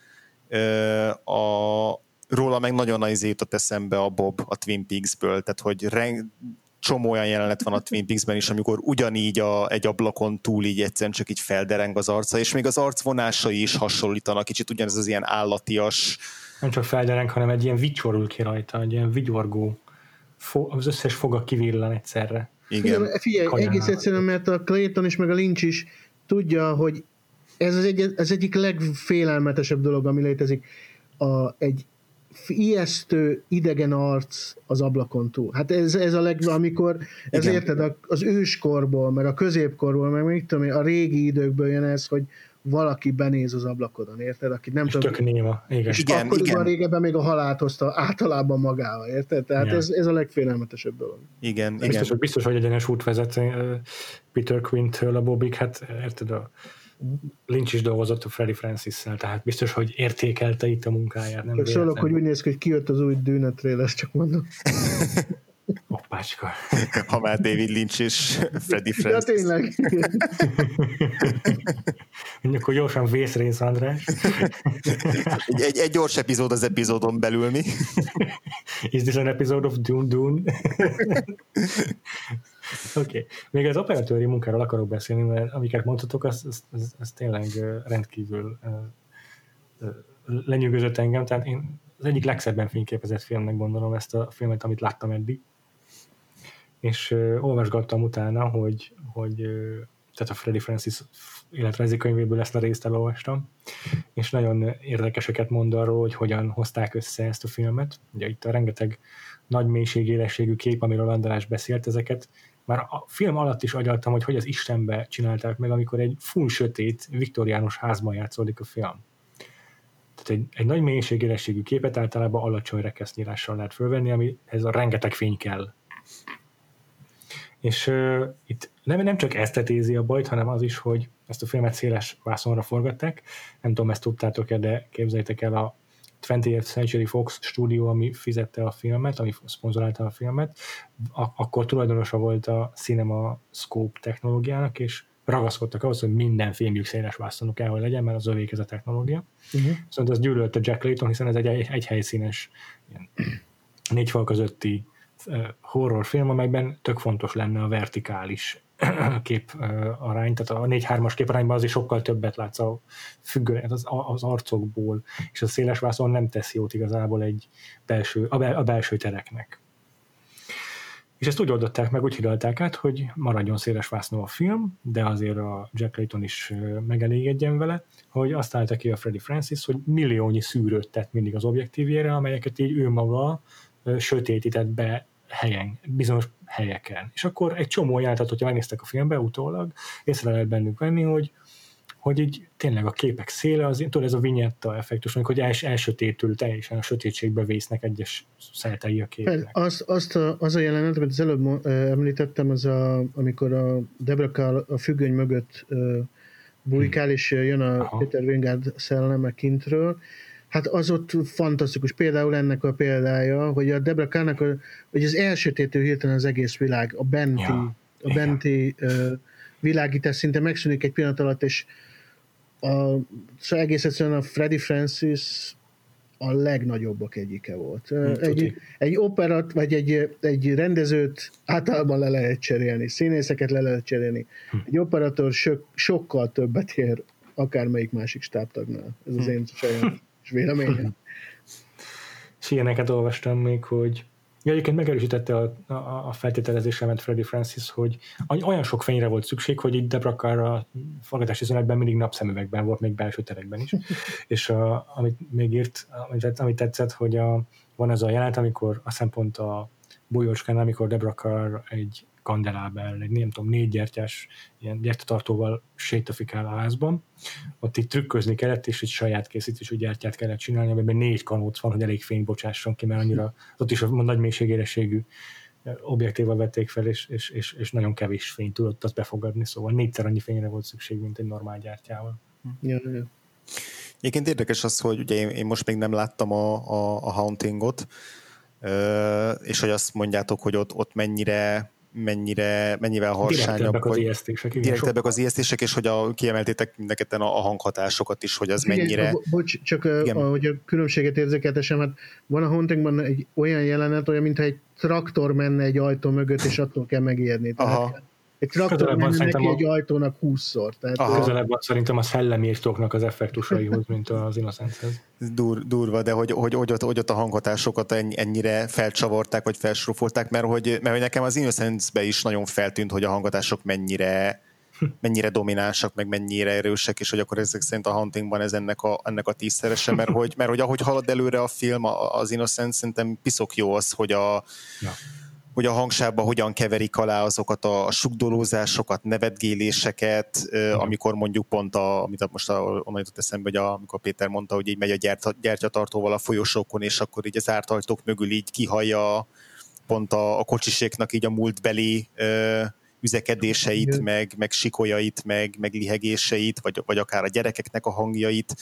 a, róla meg nagyon nagy izé jutott eszembe a Bob a Twin Peaks-ből, tehát hogy reng, csomó olyan jelenet van a Twin Peaks-ben is, amikor ugyanígy a, egy ablakon túl így egyszerűen csak így feldereng az arca, és még az arcvonásai is hasonlítanak, kicsit ugyanez az ilyen állatias. Nem csak feldereng, hanem egy ilyen vicsorul ki rajta, egy ilyen vigyorgó, az összes foga kivillan egyszerre. Igen. Figyelj, figyelj egész egyszerűen, mert a Clayton is, meg a Lynch is tudja, hogy ez az egy, ez egyik legfélelmetesebb dolog, ami létezik. A, egy ijesztő, idegen arc az ablakon túl. Hát ez, ez a leg, amikor, ez Igen. érted, az őskorból, meg a középkorból, meg mit tudom a régi időkből jön ez, hogy valaki benéz az ablakodon, érted? Aki nem tudom. Tök néma. Igen. És igen, akkoriban igen. régebben még a halált hozta általában magával, érted? Tehát ez, ez a legfélelmetesebb dolog. Igen, biztos, igen. Hogy, biztos, hogy egyenes út vezet Peter Quint-től a Bobik, hát érted, a Lynch is dolgozott a Freddy Francis-szel, tehát biztos, hogy értékelte itt a munkáját. Nem szólok, hogy úgy néz ki, hogy kijött az új Dűne trailer, csak mondom. Hoppácska. Ha már David Lynch és Freddy Francis. Ja, tényleg. Akkor gyorsan vészrész, András. egy, egy, egy, gyors epizód az epizódon belül, mi? Is this an episode of Dune Dune? Oké. Okay. Még az operatőri munkáról akarok beszélni, mert amiket mondhatok, az, az, az, az tényleg rendkívül lenyűgözött engem. Tehát én az egyik legszebben fényképezett filmnek gondolom ezt a filmet, amit láttam eddig. És uh, olvasgattam utána, hogy, hogy tehát a Freddy Francis életrajzi könyvéből ezt a részt elolvastam, és nagyon érdekeseket mond arról, hogy hogyan hozták össze ezt a filmet. Ugye itt a rengeteg nagy mélységélességű kép, amiről András beszélt, ezeket már a film alatt is agyaltam, hogy hogy az Istenbe csinálták meg, amikor egy full sötét, viktoriánus házban játszódik a film. Tehát egy, egy nagy mélységélességű képet általában alacsony rekesznyílással lehet fölvenni, ami ez a rengeteg fény kell. És uh, itt nem, nem csak esztetézi a bajt, hanem az is, hogy ezt a filmet széles vászonra forgatták. Nem tudom, ezt tudtátok-e, de képzeljétek el a 20th Century Fox stúdió, ami fizette a filmet, ami szponzorálta a filmet, akkor tulajdonosa volt a Cinema Scope technológiának, és ragaszkodtak ahhoz, hogy minden filmjük széles vászonú kell, hogy legyen, mert az övék ez a technológia. Uh-huh. Szóval az gyűlölte Jack Layton, hiszen ez egy, egy, helyszínes ilyen, négy fal közötti horrorfilm, amelyben tök fontos lenne a vertikális kép arány, tehát a 4-3-as képarányban azért sokkal többet látsz a függő, az, az arcokból, és a széles vászon nem tesz jót igazából egy belső, a, bel, a belső tereknek. És ezt úgy oldották meg, úgy hidalták át, hogy maradjon széles vásznó a film, de azért a Jack Layton is megelégedjen vele, hogy azt állta ki a Freddy Francis, hogy milliónyi szűrőt tett mindig az objektívjére, amelyeket így ő maga sötétített be helyen, bizonyos helyeken. És akkor egy csomó jelenetet, hogyha megnéztek a filmbe utólag, észre lehet bennük venni, hogy, hogy így tényleg a képek széle, az, tudod, ez a vinyetta effektus, amikor hogy els, elsötétül, teljesen a sötétségbe vésznek egyes szeltei a képnek. Az, azt a, az a jelenet, amit az előbb említettem, az a, amikor a Debra a függöny mögött bujkál, hmm. és jön a Aha. Peter Wingard szelleme kintről, Hát az ott fantasztikus. Például ennek a példája, hogy a Debra Kának, a, hogy az elsötétő hirtelen az egész világ, a benti, ja, a benti világítás szinte megszűnik egy pillanat alatt, és a, szóval egész egyszerűen a Freddy Francis a legnagyobbak egyike volt. Hmm, egy, egy operat, vagy egy, egy rendezőt általában le lehet cserélni, színészeket le lehet cserélni. Hm. Egy operator sok, sokkal többet ér akármelyik másik stábtagnál. Ez az hm. én saját és véleményem. És ilyeneket olvastam még, hogy Ja, egyébként megerősítette a, a, a feltételezésemet Freddy Francis, hogy olyan sok fényre volt szükség, hogy itt Debrakar a forgatási zönetben mindig napszemüvegben volt, még belső terekben is. És a, amit még írt, amit, amit tetszett, hogy a, van ez a jelenet, amikor a szempont a bolyócskán, amikor Debrakar egy kandelábel, egy nem tudom, négy gyertyás ilyen gyertyatartóval sétafikál a házban. Ott itt trükközni kellett, és egy saját készítésű gyertyát kellett csinálni, amiben négy kanóc van, hogy elég fény bocsásson ki, mert annyira ott is a nagy mélységérességű objektívval vették fel, és, és, és, és nagyon kevés fényt tudott azt befogadni, szóval négyszer annyi fényre volt szükség, mint egy normál gyártyával. Ja, ja. Egyébként érdekes az, hogy ugye én, én most még nem láttam a, a, a Hauntingot, és hogy azt mondjátok, hogy ott, ott mennyire mennyire, mennyivel harsányabb. Direktebbek az ijesztések. Direktebbek az ijesztések, és hogy a, kiemeltétek mindeket a, a hanghatásokat is, hogy az Igen, mennyire... Bo- bocs, csak Igen. ahogy a különbséget érzékeltesem, hát van a Hauntingban egy olyan jelenet, olyan, mintha egy traktor menne egy ajtó mögött, és attól kell megijedni. Aha. Egy traktor menne neki a... egy ajtónak húszszor. Tehát Aha. Közelebb van szerintem a szellemi az effektusaihoz, mint az Innocence-hez. Dur, durva, de hogy, hogy, hogy, ott, hogy ott a hanghatásokat ennyire felcsavarták, vagy felsrófolták, mert hogy, mert hogy nekem az Innocence-be is nagyon feltűnt, hogy a hanghatások mennyire mennyire dominánsak, meg mennyire erősek, és hogy akkor ezek szerint a Huntingban ez ennek a, ennek a tízszerese, mert hogy, mert hogy ahogy halad előre a film, az Innocence szerintem piszok jó az, hogy a, ja hogy a hangsába hogyan keverik alá azokat a sugdolózásokat, nevetgéléseket, amikor mondjuk pont, a, amit most a, onnan jutott eszembe, hogy a, amikor Péter mondta, hogy így megy a gyert, gyertyatartóval a folyosókon, és akkor így az ártajtók mögül így kihallja pont a, a kocsiséknak így a múltbeli ö, üzekedéseit, Igen. meg, meg sikolyait, meg, meg lihegéseit, vagy, vagy akár a gyerekeknek a hangjait,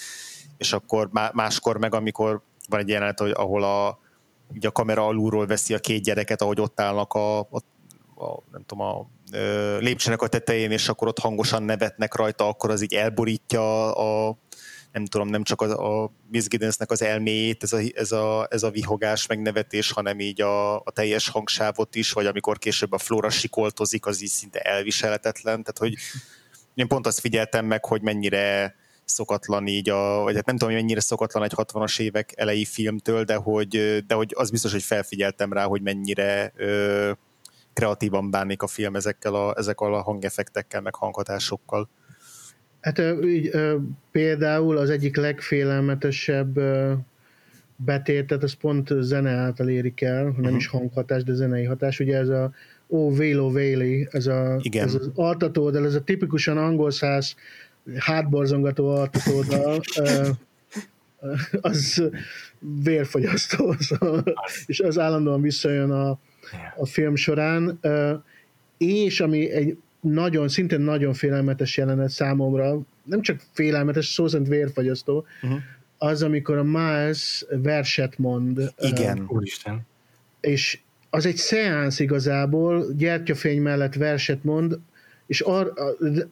és akkor máskor meg, amikor van egy jelenet, ahol a, így a kamera alulról veszi a két gyereket, ahogy ott állnak a, a, a nem tudom, a lépcsőnek a tetején, és akkor ott hangosan nevetnek rajta, akkor az így elborítja a, nem tudom, nem csak a, a Miss Giddensnek az elméjét, ez a, ez, a, ez a vihogás, megnevetés, hanem így a, a teljes hangsávot is, vagy amikor később a Flora sikoltozik, az így szinte elviselhetetlen, tehát hogy én pont azt figyeltem meg, hogy mennyire szokatlan így, a, vagy hát nem tudom, hogy mennyire szokatlan egy 60-as évek elejé filmtől, de hogy, de hogy az biztos, hogy felfigyeltem rá, hogy mennyire ö, kreatívan bánik a film ezekkel a, ezekkel a hangeffektekkel, meg hanghatásokkal. Hát így, például az egyik legfélelmetesebb betétet, az pont zene által érik el, nem uh-huh. is hanghatás, de zenei hatás. Ugye ez a Oh, Vélo Véli, ez, a, Igen. ez az altató, de ez a tipikusan angol száz hátborzongató altatóddal, az vérfogyasztó, szóval, és az állandóan visszajön a, a film során, és ami egy nagyon, szintén nagyon félelmetes jelenet számomra, nem csak félelmetes, szó szerint vérfogyasztó, uh-huh. az, amikor a Miles verset mond. Igen. Uh, Úristen. És az egy szeánsz igazából, gyertyafény mellett verset mond, és ar,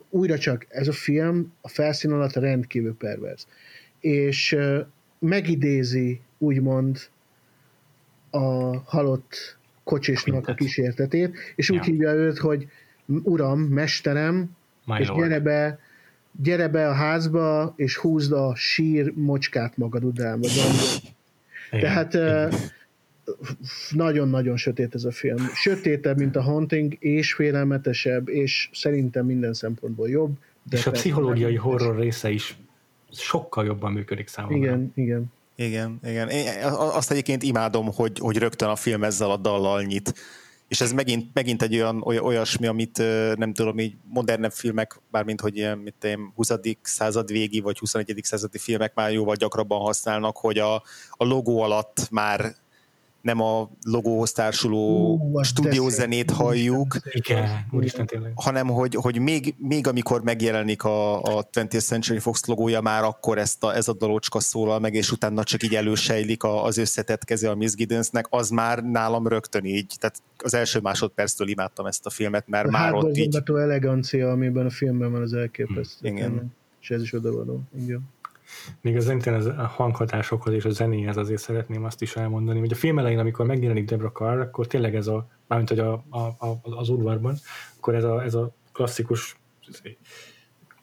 újra csak ez a film a felszín alatt rendkívül pervers. És megidézi úgymond a halott kocsisnak a kísértetét, és úgy ja. hívja őt, hogy uram, mesterem, My és gyere be, gyere be a házba, és húzd a sír mocskát magad után. Tehát nagyon-nagyon sötét ez a film. Sötétebb, mint a Haunting, és félelmetesebb, és szerintem minden szempontból jobb. De és a pszichológiai horror része is sokkal jobban működik számomra. Igen, igen. Igen, igen. Én azt egyébként imádom, hogy, hogy rögtön a film ezzel a dallal nyit. És ez megint, megint egy olyan olyasmi, amit nem tudom, így modernebb filmek, bármint hogy ilyen, mit én, 20. század végi vagy 21. századi filmek már jóval gyakrabban használnak, hogy a, a logó alatt már nem a logóhoz társuló uh, stúdiózenét halljuk, Igen, úristen, tényleg. hanem hogy, hogy még, még amikor megjelenik a, a 20th Century Fox logója, már akkor ezt a, ez a dalocska szólal meg, és utána csak így elősejlik a, az összetett keze a Miss Giddensnek, az már nálam rögtön így, tehát az első másodperctől imádtam ezt a filmet, mert a már ott így... A elegancia, amiben a filmben van az elképesztő. Igen. És ez is odavaló. Igen. Még az az a hanghatásokhoz és a zenéhez azért szeretném azt is elmondani, hogy a film elején, amikor megjelenik Debra Carr, akkor tényleg ez a, mármint hogy a, a, a, az udvarban, akkor ez a, ez a klasszikus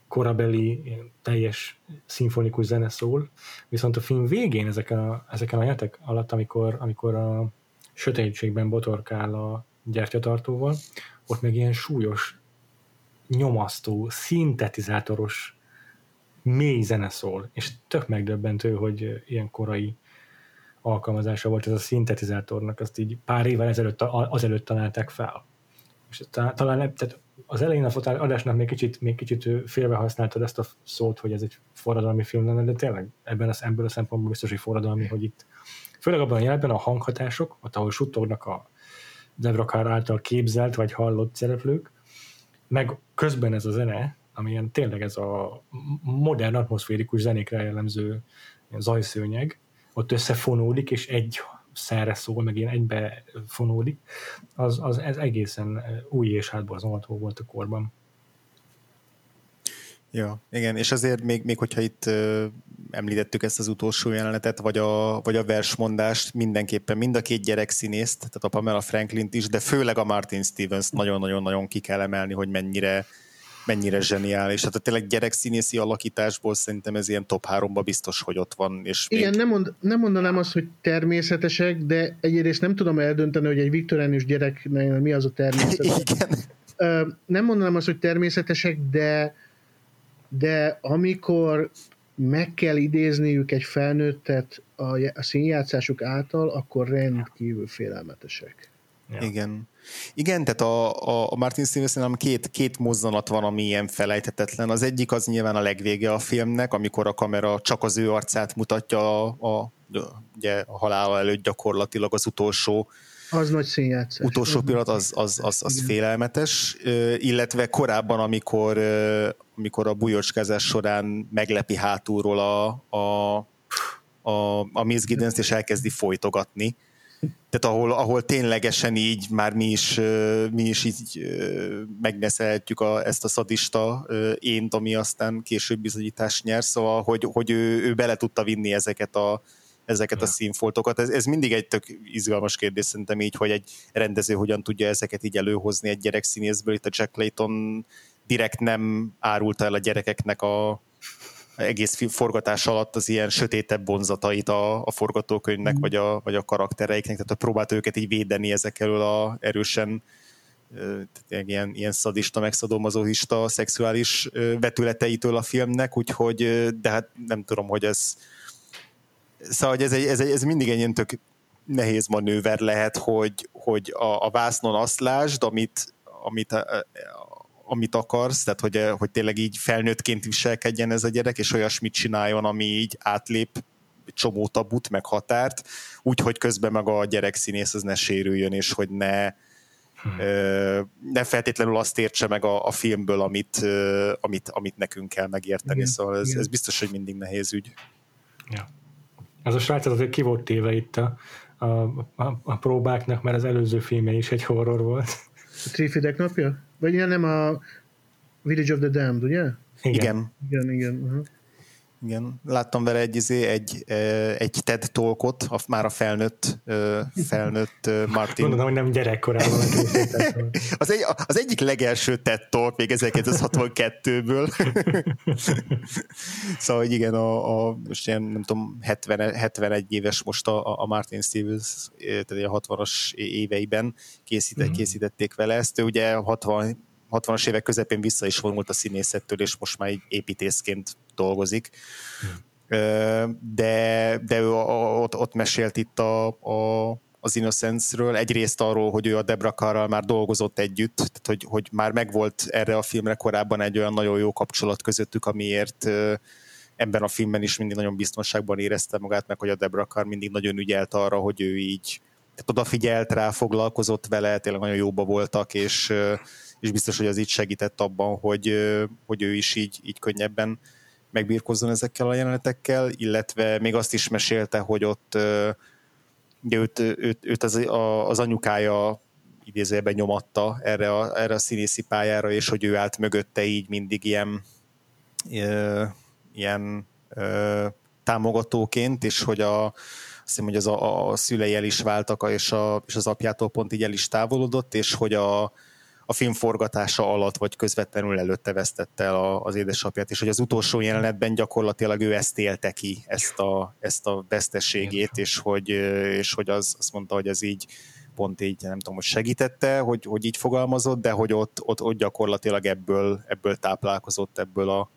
korabeli teljes szimfonikus zene szól, viszont a film végén ezeken a, ezeken a jetek alatt, amikor, amikor a sötétségben botorkál a gyertyatartóval, ott meg ilyen súlyos, nyomasztó, szintetizátoros mély zene szól, és tök megdöbbentő, hogy ilyen korai alkalmazása volt ez a szintetizátornak, azt így pár évvel ezelőtt, azelőtt találták fel. és talán tehát az elején a adásnak még kicsit, még kicsit félve használtad ezt a szót, hogy ez egy forradalmi film lenne, de tényleg ebben az, ebből a szempontból biztos, hogy forradalmi, hogy itt főleg abban a jelben a hanghatások, ott ahol suttognak a Devrakar által képzelt vagy hallott szereplők, meg közben ez a zene, amilyen tényleg ez a modern atmoszférikus zenékre jellemző zajszőnyeg, ott összefonódik, és egy szerre szól, meg ilyen egybe fonódik, az, az ez egészen új és hátborzonható volt a korban. Ja, igen, és azért még, még hogyha itt ö, említettük ezt az utolsó jelenetet, vagy a, vagy a versmondást, mindenképpen mind a két gyerek színészt, tehát a Pamela Franklin is, de főleg a Martin Stevens nagyon-nagyon-nagyon ki kell emelni, hogy mennyire, mennyire zseniális. Tehát a tényleg gyerekszínészi alakításból szerintem ez ilyen top 3-ba biztos, hogy ott van. És Igen, még... nem, mond, nem mondanám azt, hogy természetesek, de egyrészt nem tudom eldönteni, hogy egy viktoránius gyerek mi az a természetes. Igen. Nem mondanám azt, hogy természetesek, de de amikor meg kell idézniük egy felnőttet a, a színjátszásuk által, akkor rendkívül félelmetesek. Ja. Igen. Igen, tehát a, a, a Martin Stevenson két, két mozzanat van, ami ilyen felejthetetlen. Az egyik az nyilván a legvége a filmnek, amikor a kamera csak az ő arcát mutatja a, a, ugye, a halála előtt gyakorlatilag az utolsó az nagy színjátszás. Utolsó pillanat az, az, az, az félelmetes, illetve korábban, amikor, amikor a bujocskázás során meglepi hátulról a, a, a, a Miss giddens és elkezdi folytogatni. Tehát ahol, ahol ténylegesen így már mi is, mi is így megneszelhetjük a, ezt a szadista ént, ami aztán később bizonyítást nyer, szóval hogy, hogy ő, ő bele tudta vinni ezeket a, ezeket a színfoltokat. Ez, ez mindig egy tök izgalmas kérdés szerintem így, hogy egy rendező hogyan tudja ezeket így előhozni egy gyerekszínészből. Itt a Jack Layton direkt nem árulta el a gyerekeknek a egész forgatás alatt az ilyen sötétebb vonzatait a, a forgatókönyvnek, mm. vagy, a, vagy a karaktereiknek, tehát próbált őket így védeni ezek elől a erősen ilyen, ilyen szadista, megszadomazohista szexuális vetületeitől a filmnek, úgyhogy, de hát nem tudom, hogy ez Szóval hogy ez, egy, ez, egy, ez mindig egy ilyen tök nehéz manőver lehet, hogy, hogy a, a vásznon azt lásd, amit, amit, a, amit akarsz, tehát hogy, hogy tényleg így felnőttként viselkedjen ez a gyerek, és olyasmit csináljon, ami így átlép csomó tabut, meg határt, úgy, hogy közben meg a gyerek színész az ne sérüljön, és hogy ne, hmm. ö, ne feltétlenül azt értse meg a, a filmből, amit, ö, amit, amit nekünk kell megérteni, igen, szóval ez, ez biztos, hogy mindig nehéz ügy. Ja. Ez a srác azért ki volt téve itt a, a, a, a próbáknak, mert az előző filmje is egy horror volt. A Trifidek napja? Vagy ilyen nem a Village of the Damned, ugye? Igen. Igen, igen. igen. Uh-huh. Igen, láttam vele egy, izé, egy, egy TED talkot, a, már a felnőtt, felnőtt Martin. Mondom, hogy nem gyerekkorában. az, egy, az egyik legelső TED talk még 1962-ből. szóval, hogy igen, a, a most ilyen, nem tudom, 70, 71 éves most a, a Martin Stevens, tehát a 60-as éveiben készített, mm. készítették vele ezt. Ő ugye 60, 60-as évek közepén vissza is vonult a színészettől, és most már egy építészként dolgozik. De, de ő ott, ott mesélt itt a, a, az Innocence-ről, egyrészt arról, hogy ő a Debra Carral már dolgozott együtt, tehát hogy, hogy már megvolt erre a filmre korábban egy olyan nagyon jó kapcsolat közöttük, amiért ebben a filmben is mindig nagyon biztonságban érezte magát, meg hogy a Debra Carr mindig nagyon ügyelt arra, hogy ő így tehát odafigyelt rá, foglalkozott vele, tényleg nagyon jóba voltak, és, és biztos, hogy az így segített abban, hogy, hogy ő is így, így könnyebben megbírkozzon ezekkel a jelenetekkel, illetve még azt is mesélte, hogy ott ugye őt, őt, őt az, a, az anyukája idézőjelben nyomatta erre a, erre a színészi pályára, és hogy ő állt mögötte így mindig ilyen, ilyen támogatóként, és hogy a, azt hiszem, hogy az a, a szülei el is váltak, és, a, és az apjától pont így el is távolodott, és hogy a, a film forgatása alatt, vagy közvetlenül előtte vesztette el az édesapját, és hogy az utolsó jelenetben gyakorlatilag ő ezt élte ki, ezt a, ezt a vesztességét, és hogy, és hogy az, azt mondta, hogy ez így pont így, nem tudom, hogy segítette, hogy, hogy így fogalmazott, de hogy ott, ott, ott gyakorlatilag ebből, ebből táplálkozott, ebből a,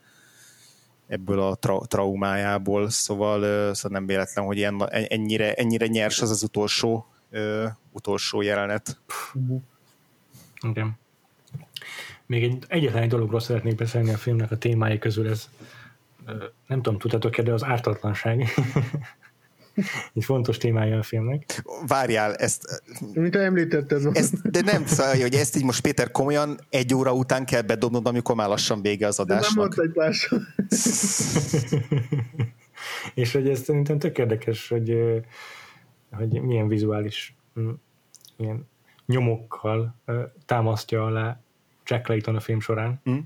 ebből a tra- traumájából, szóval, szóval nem véletlen, hogy ilyen, ennyire, ennyire nyers az az utolsó, uh, utolsó jelenet. Igen. Még egy, egyetlen egy dologról szeretnék beszélni a filmnek a témái közül, ez nem tudom, tudtátok-e, de az ártatlanság. egy fontos témája a filmnek. Várjál, ezt... Mint említetted. Ezt, de nem, szóval, hogy ezt így most Péter komolyan egy óra után kell bedobnod, amikor már lassan vége az adásnak. Nem mondta egy És hogy ez szerintem tök érdekes, hogy, hogy milyen vizuális ilyen nyomokkal támasztja alá Jack Layton a film során. Mm.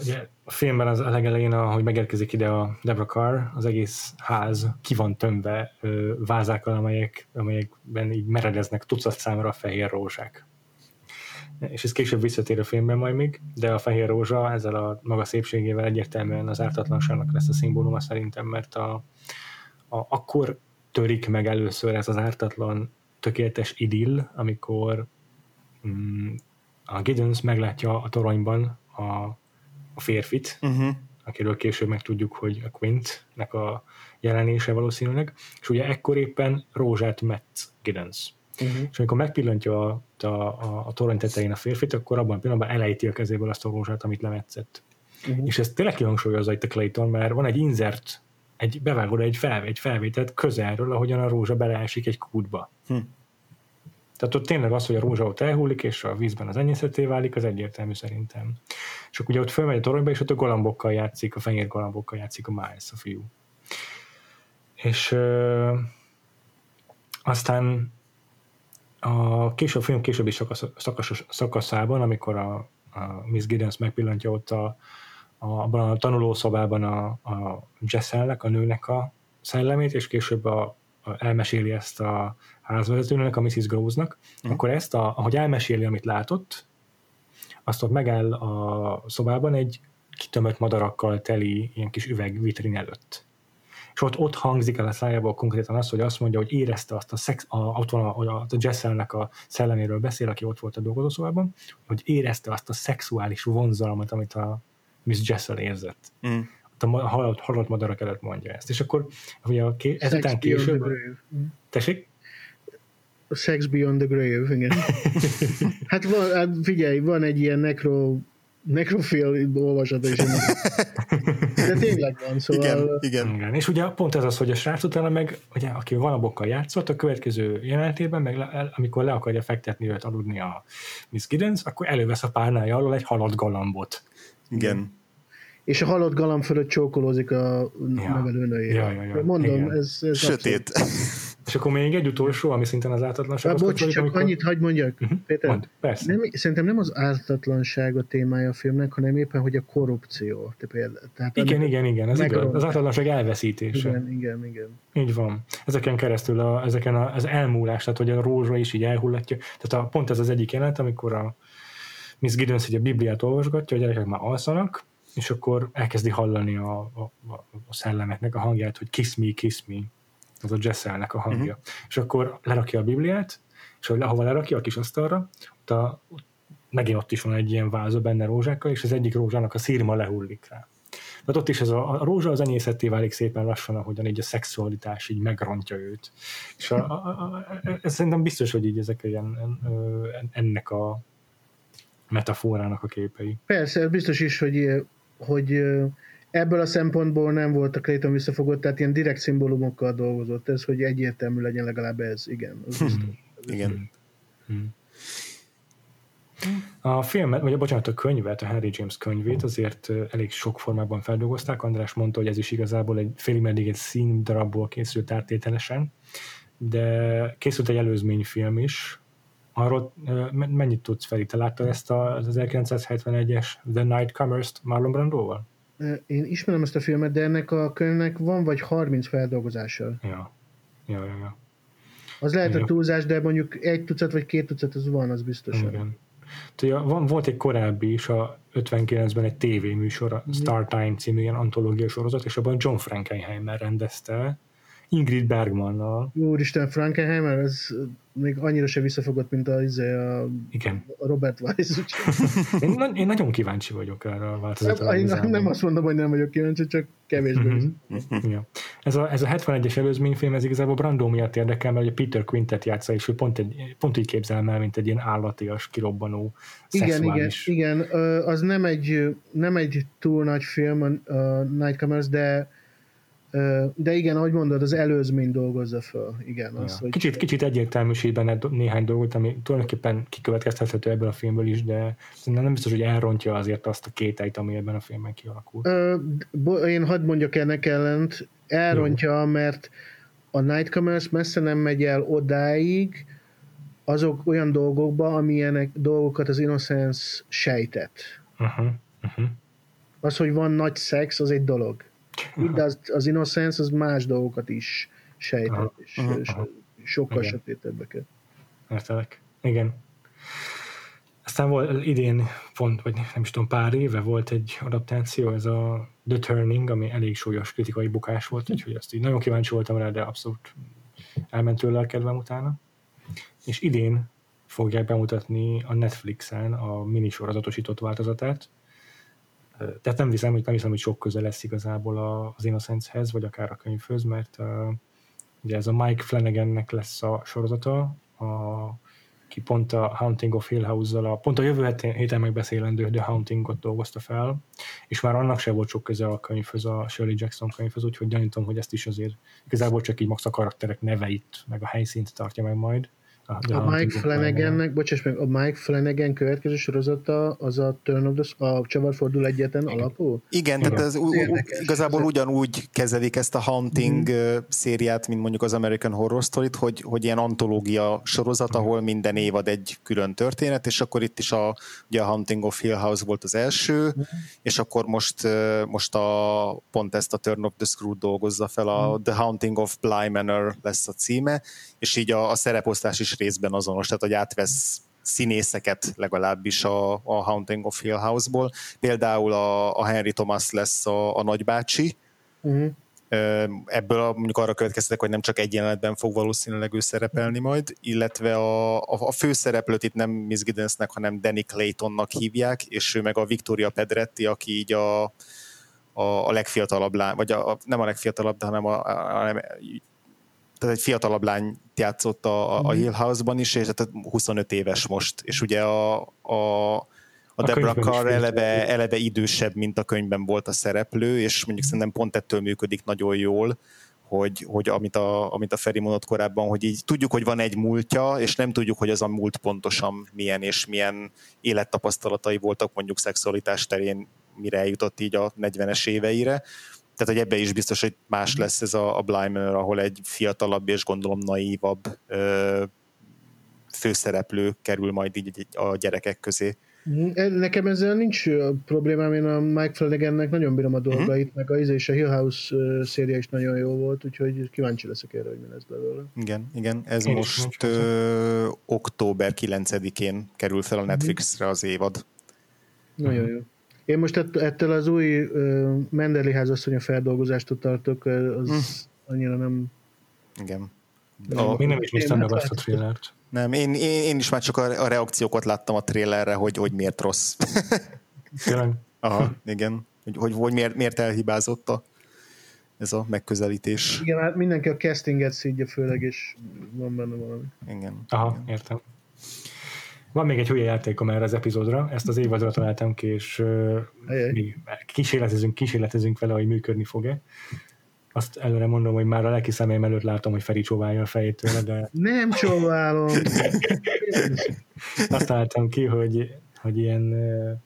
Ugye a filmben az a legelején, ahogy megérkezik ide a Debra Carr, az egész ház ki van tömve vázákkal, amelyek, amelyekben így meredeznek tucat számra a fehér rózsák. És ez később visszatér a filmben majd még, de a fehér rózsa ezzel a maga szépségével egyértelműen az ártatlanságnak lesz a szimbóluma szerintem, mert a, a, akkor törik meg először ez az ártatlan tökéletes idill, amikor mm, a Giddens meglátja a toronyban a, a férfit, uh-huh. akiről később megtudjuk, hogy a Quintnek a jelenése valószínűleg, és ugye ekkor éppen rózsát mett Giddens. Uh-huh. És amikor megpillantja a, a, a, a torony tetején a férfit, akkor abban a pillanatban elejti a kezéből azt a rózsát, amit lemetszett. Uh-huh. És ezt tényleg kihangsúlyozza itt a Clayton, mert van egy insert, egy bevágóra egy, felvé, egy felvételt közelről, ahogyan a rózsa beleesik egy kútba. Uh-huh. Tehát ott tényleg az, hogy a rózsa ott elhullik, és a vízben az enyészeté válik, az egyértelmű szerintem. És akkor ugye ott fölmegy a toronyba, és ott a galambokkal játszik, a fenyér galambokkal játszik a Miles, a fiú. És ö, aztán a később, film későbbi szakasz, szakasz, szakaszában, amikor a, a Miss Giddens megpillantja ott a, a, abban a tanulószobában a, a Jesselnek, a nőnek a szellemét, és később a, a, elmeséli ezt a házvezetőnek, a Mrs. Groves-nak, mm. akkor ezt, a, ahogy elmeséli, amit látott, azt ott megáll a szobában egy kitömött madarakkal teli ilyen kis üvegvitrin előtt. És ott, ott hangzik el a szájából konkrétan az, hogy azt mondja, hogy érezte azt a szex, a, ott van a, a, a Jesselnek a szelleméről beszél, aki ott volt a dolgozószobában, hogy érezte azt a szexuális vonzalmat, amit a Miss Jessel érzett. Mm. Ott a halott, halott madarak előtt mondja ezt. És akkor ugye a ké, ezután később... Tessék? A Sex Beyond the Grave, igen. hát, van, hát figyelj, van egy ilyen necro nekrofil olvasata is. De tényleg van, szóval... Igen, igen. igen. És ugye pont ez az, hogy a srác utána meg, ugye, aki valabokkal játszott, a következő jelenetében, meg le, amikor le akarja fektetni őt aludni a Miss Giddens, akkor elővesz a párnája alól egy halott galambot. Igen. És a halott galamb fölött csókolózik a ja. nevelőnője. Ja, ja, ja. Mondom, igen. ez, ez Sötét. Abszolút. És akkor még egy utolsó, ami szintén az ártatlanság. Bocs, csak amikor... annyit hagyd mondjak, uh-huh. Péter. Mond, persze. Nem, szerintem nem az ártatlanság a témája a filmnek, hanem éppen, hogy a korrupció. Tehát igen, igen, igen, ez igaz. Az ártatlanság elveszítése. Igen, igen, igen. Így van. Ezeken keresztül, a, ezeken a, az elmúlás, tehát hogy a rózsa is így elhullatja. Tehát a, pont ez az egyik jelenet, amikor a Miss Giddens a Bibliát olvasgatja, a gyerekek már alszanak, és akkor elkezdi hallani a, a, a szellemeknek a hangját, hogy kiss me, kiss me az a Jesselnek a hangja. Uh-huh. És akkor lerakja a Bibliát, és ahogy ahova lerakja a kis asztalra, ott, a, megint ott is van egy ilyen váza benne rózsákkal, és az egyik rózsának a szírma lehullik rá. Tehát ott is ez a, a rózsa az enyészetté válik szépen lassan, ahogyan így a szexualitás így megrontja őt. És a, a, a, ez szerintem biztos, hogy így ezek ilyen, ennek a metaforának a képei. Persze, biztos is, hogy, hogy ebből a szempontból nem volt a Clayton visszafogott, tehát ilyen direkt szimbólumokkal dolgozott ez, hogy egyértelmű legyen legalább ez, igen. Az biztos. Hmm. Igen. Hmm. A filmet, vagy a bocsánat, a könyvet, a Harry James könyvét azért elég sok formában feldolgozták. András mondta, hogy ez is igazából egy félig meddig egy színdarabból készült áttételesen, de készült egy előzményfilm is. Arról mennyit tudsz, Feri? Te láttad ezt az 1971-es The Nightcomers-t Marlon Brando-val? Én ismerem ezt a filmet, de ennek a könyvnek van vagy 30 feldolgozása. Ja. Ja, ja, ja. Az lehet a túlzás, de mondjuk egy tucat vagy két tucat az van, az biztos. Igen. Tudja, van, volt egy korábbi is, a 59-ben egy tévéműsor, a Star Time című ilyen antológiai sorozat, és abban John Frankenheimer rendezte, Ingrid Bergmannal. Úristen, Frankenheimer, ez még annyira se visszafogott, mint a, izé, a, Igen. a Robert Weiss. Én, na- én nagyon kíváncsi vagyok erre a változatra. Én nem azt mondom, hogy nem vagyok kíváncsi, csak kevésbé. Mhm. Ja. Ez, a, ez a 71-es előzményfilm, ez igazából Brando miatt érdekel, mert ugye Peter Quintet játsza, és ő pont, egy, pont így képzelem el, mint egy ilyen állatias, kirobbanó, Igen, igen, igen, az nem egy, nem egy túl nagy film, a a Nightcomers, de de igen, ahogy mondod, az előzmény dolgozza föl. Igen, az, Ja. hogy Kicsit, kicsit egyértelműsít benne néhány dolgot, ami tulajdonképpen kikövetkeztethető ebből a filmből is, de szerintem nem biztos, hogy elrontja azért azt a kételyt, ami ebben a filmben kialakult. Ö, én hadd mondjak ennek ellent, elrontja, mert a Nightcomers messze nem megy el odáig, azok olyan dolgokba, amilyenek dolgokat az Innocence sejtett. Uh-huh. Uh-huh. Az, hogy van nagy szex, az egy dolog. Itt az, az Innocence az más dolgokat is sejtett, Aha. és, Aha. és sokkal Igen. sötétebbeket. Értelek. Igen. Aztán volt idén pont, vagy nem is tudom, pár éve volt egy adaptáció, ez a The Turning, ami elég súlyos kritikai bukás volt, úgyhogy azt így nagyon kíváncsi voltam rá, de abszolút elment tőle a kedvem utána. És idén fogják bemutatni a Netflixen a minisorozatosított változatát. Tehát nem hiszem, hogy nem hiszem, hogy sok köze lesz igazából az Innocence-hez, vagy akár a könyvhöz, mert uh, ugye ez a Mike Flanagannek lesz a sorozata, a, ki pont a Haunting of Hill House-zal, a, pont a jövő héten megbeszélendő The Hauntingot dolgozta fel, és már annak se volt sok köze a könyvhöz, a Shirley Jackson könyvhöz, úgyhogy gyanítom, hogy ezt is azért igazából csak így max a karakterek neveit, meg a helyszínt tartja meg majd. A Haunting Mike Flanagannek, bocsáss meg, a Mike Flanagan következő sorozata az a Turn of the, a Csavarfordul egyetlen alapú? Igen, tehát Igen. ez ú- Érdekes. igazából Ez- ugyanúgy kezelik ezt a Haunting mm szériát, mint mondjuk az American Horror Story-t, hogy, hogy ilyen antológia sorozat, ahol minden évad egy külön történet, és akkor itt is a, ugye a Haunting of Hill House volt az első, és akkor most, most a, pont ezt a Turn of the Screw dolgozza fel, a The Haunting of Bly Manor lesz a címe, és így a, a szereposztás is részben azonos, tehát hogy átvesz színészeket legalábbis a, a Haunting of Hill House-ból. Például a, a Henry Thomas lesz a, a nagybácsi, Uh-huh. Ebből mondjuk arra következtetek, hogy nem csak egy jelenetben fog valószínűleg ő szerepelni majd, illetve a, a, a főszereplőt itt nem Miss Giddensnek, hanem Danny Claytonnak hívják, és ő meg a Victoria Pedretti, aki így a, a, a legfiatalabb lány, vagy a, a, nem a legfiatalabb, de hanem a, a, a tehát egy fiatalabb lány játszott a, a, a Hill House-ban is, és tehát 25 éves most, és ugye a, a, a A Deborah könyvben is Carr eleve, eleve idősebb, mint a könyvben volt a szereplő, és mondjuk szerintem pont ettől működik nagyon jól, hogy, hogy amit, a, amit a Feri mondott korábban, hogy így tudjuk, hogy van egy múltja, és nem tudjuk, hogy az a múlt pontosan milyen, és milyen élettapasztalatai voltak mondjuk szexualitás terén, mire eljutott így a 40-es éveire. Tehát, hogy ebbe is biztos, hogy más lesz ez a, a Blymer, ahol egy fiatalabb és gondolom naívabb ö, főszereplő kerül majd így a gyerekek közé. Mhm. Nekem ezzel nincs problémám, én a Mike Flanagannek nagyon bírom a dolgait, meg a Izé és a Hill House széria is nagyon jó volt, úgyhogy kíváncsi leszek erre, hogy mi lesz belőle. Igen, igen. Ez Én most ö, október 9-én kerül fel a Netflixre az évad. Nagyon jó. Én most ett, ettől az új uh, Mendeli házasszonya feldolgozástól tartok, az annyira nem... Igen. nem A- Még nem is néztem meg azt a trailert. Nem, én, én, én is már csak a, a reakciókat láttam a trailerre, hogy, hogy miért rossz. Tényleg? Aha, igen. Hogy, hogy, hogy miért, miért elhibázott a, ez a megközelítés. Igen, hát mindenki a castinget szídja főleg, és van benne valami. Igen. Aha, értem. Van még egy hülye játékom erre az epizódra, ezt az évadra találtam ki, és uh, még kísérletezünk, kísérletezünk vele, hogy működni fog-e. Azt előre mondom, hogy már a lelki szemeim előtt látom, hogy Feri csóválja a fejét tőle, de Nem csóválom! azt találtam ki, hogy, hogy ilyen uh,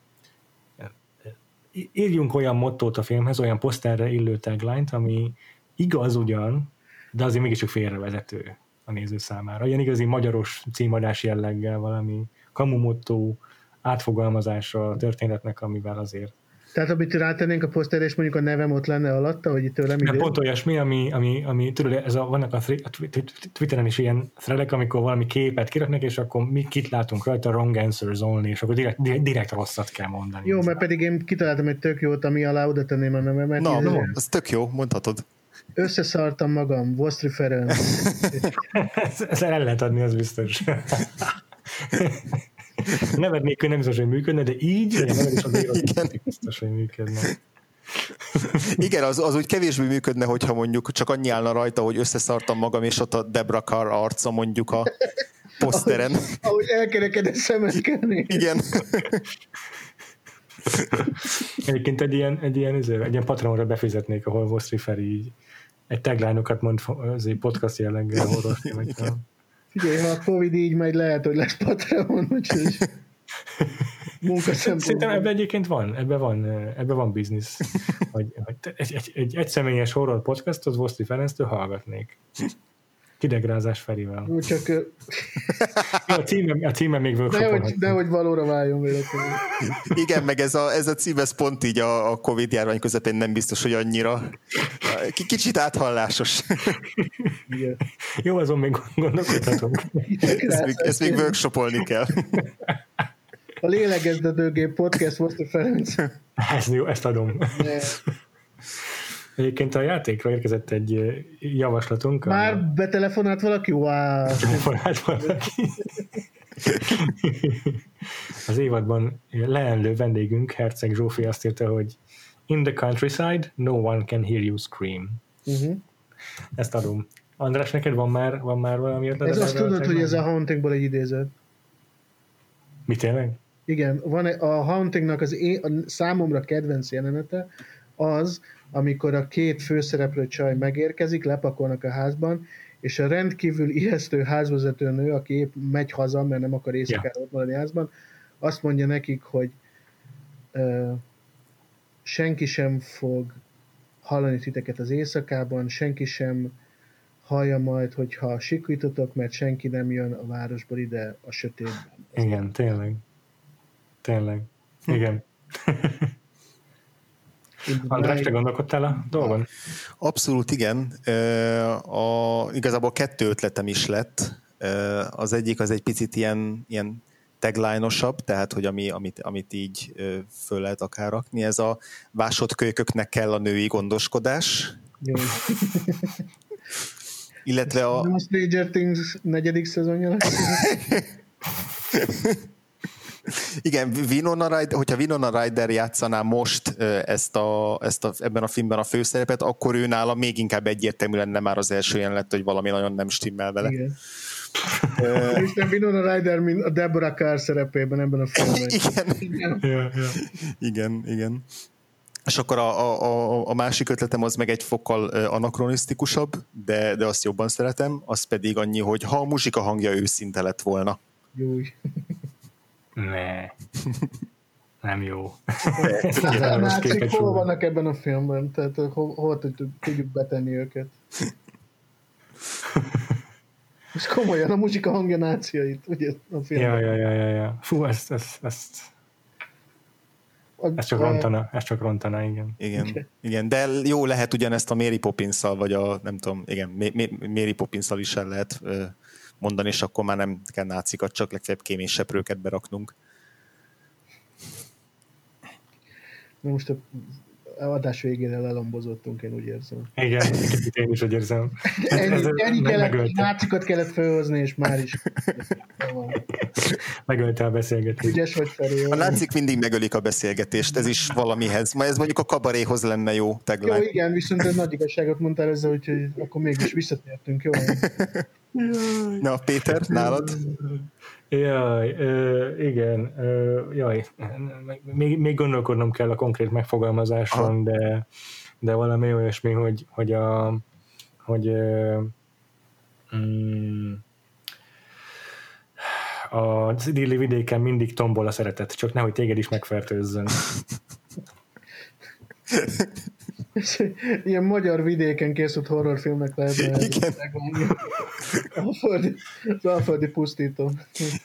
írjunk olyan mottót a filmhez, olyan poszterre illő tagline ami igaz ugyan, de azért mégiscsak félrevezető a néző számára. Ilyen igazi magyaros címadás jelleggel valami kamu motto átfogalmazása a történetnek, amivel azért Tehát, amit rátennénk a poszterre, és mondjuk a nevem ott lenne alatta, hogy itt tőlem idő. pont olyasmi, ami, ami, ami tudod, ez a, vannak a, a twi- Twitteren is ilyen threadek, amikor valami képet kiraknak, és akkor mi kit látunk rajta, wrong answers only, és akkor direkt, direkt, direkt rosszat kell mondani. Jó, mert pedig én kitaláltam egy tök jót, ami alá oda tenném a nevemet. Na, no, az tök jó, mondhatod. Összeszartam magam, Vostri Ferenc. Ezt el lehet adni, az biztos. Nevet nélkül nem biztos, hogy működne, de így, a neved is azért biztos, hogy működne. Igen, az, az úgy kevésbé működne, hogyha mondjuk csak annyi állna rajta, hogy összeszartam magam, és ott a Debra Carr arca mondjuk a poszteren. Ahogy, ahogy elkerekedett szemekkelni. Igen. Egyébként egy ilyen, egy ilyen, egy ilyen patronra befizetnék, ahol Voszri Feri így egy tagline-okat mond az egy podcast jelleggel horrorfilmekkel. Figyelj, ha a Covid így megy, lehet, hogy lesz Patreon, úgyhogy Szerintem ebben egyébként van, ebben van, ebben van biznisz. Hogy, hogy egy, egy, egy, egy személyes horror podcastot Voszti Ferenctől hallgatnék. Kidegrázás Ferivel. Jó, csak... a, címe, a címe még workshopolhat. De hogy valóra váljon véletlenül. Igen, meg ez a, ez a cím, ez pont így a, a Covid járvány közepén nem biztos, hogy annyira kicsit áthallásos. Igen. Jó, azon még gondolkodhatunk. ezt, még, ezt még workshopolni kell. A lélegeztetőgép podcast most a Ferenc. Ez jó, ezt adom. Egyébként a játékra érkezett egy javaslatunk. Már a... betelefonált valaki? Wow. Betelefonált valaki. Az évadban leendő vendégünk, Herceg Zsófi azt írta, hogy In the countryside, no one can hear you scream. Uh-huh. Ezt adom. András, neked van már, van már valami ötlet? Ez azt tudod, hogy ez a Hauntingból egy idézet. Mi tényleg? Igen, van a Hauntingnak az én, a számomra kedvenc jelenete az, amikor a két főszereplő csaj megérkezik, lepakolnak a házban, és a rendkívül ijesztő házvezető nő, aki épp megy haza, mert nem akar éjszakára yeah. ott maradni házban, azt mondja nekik, hogy uh, senki sem fog hallani titeket az éjszakában, senki sem hallja majd, hogyha sikítotok, mert senki nem jön a városból ide a sötétben. Igen, tényleg. Tényleg. Igen. András, te gondolkodtál a dolgon? Abszolút igen. A, igazából kettő ötletem is lett. Az egyik az egy picit ilyen, ilyen tagline-osabb, tehát hogy ami, amit, amit így föl lehet akár rakni, ez a kölykök kell a női gondoskodás. Jó. Illetve a... Nem a Stranger Things negyedik szezonja Igen, Winona Ryder, hogyha Winona Ryder játszaná most ezt a, ezt a, ebben a filmben a főszerepet, akkor ő nála még inkább egyértelmű lenne már az első jelenet, hogy valami nagyon nem stimmel vele. Igen. Isten Winona Ryder, mint a Deborah Carr szerepében ebben a filmben. Igen. Igen. Igen, igen. És akkor a, a, a másik ötletem az meg egy fokkal anakronisztikusabb, de, de azt jobban szeretem, az pedig annyi, hogy ha a muzsika hangja őszinte lett volna. Júj. Ne. Nem jó. A nácik hol vannak ebben a filmben? Tehát hol, hol tudjuk betenni őket? És komolyan a muzsika hangja náciait, ugye a filmben. Ja, ja, ja, ja, ja. Fú, ezt, ezt, ezt, ez csak rontana, ez csak rontana, igen. Igen, igen, de jó lehet ugyanezt a Mary poppins vagy a, nem tudom, igen, Mary poppins is el lehet mondani, és akkor már nem kell nácikat, csak legfeljebb kéményseprőket beraknunk. Most a adás végére lelombozottunk, én úgy érzem. Igen, én is úgy érzem. ennyi, ennyi kellett, nácikat kellett felhozni, és már is. Megölte a beszélgetést. Ügyes vagy felé. A nácik mindig megölik a beszélgetést, ez is valamihez. Ma ez mondjuk a kabaréhoz lenne jó tagline. Jó, igen, viszont egy nagy igazságot mondtál ezzel, úgyhogy akkor mégis visszatértünk, jó? Na, Péter, nálad? Jaj, ö, igen, ö, jaj, még, még gondolkodnom kell a konkrét megfogalmazáson, de, de valami olyasmi, hogy, hogy a hogy ö, mm, a idilli vidéken mindig tombol a szeretet, csak nehogy téged is megfertőzzön. Ilyen magyar vidéken készült horrorfilmek lehetne. Igen. Alföldi, az alföldi pusztító.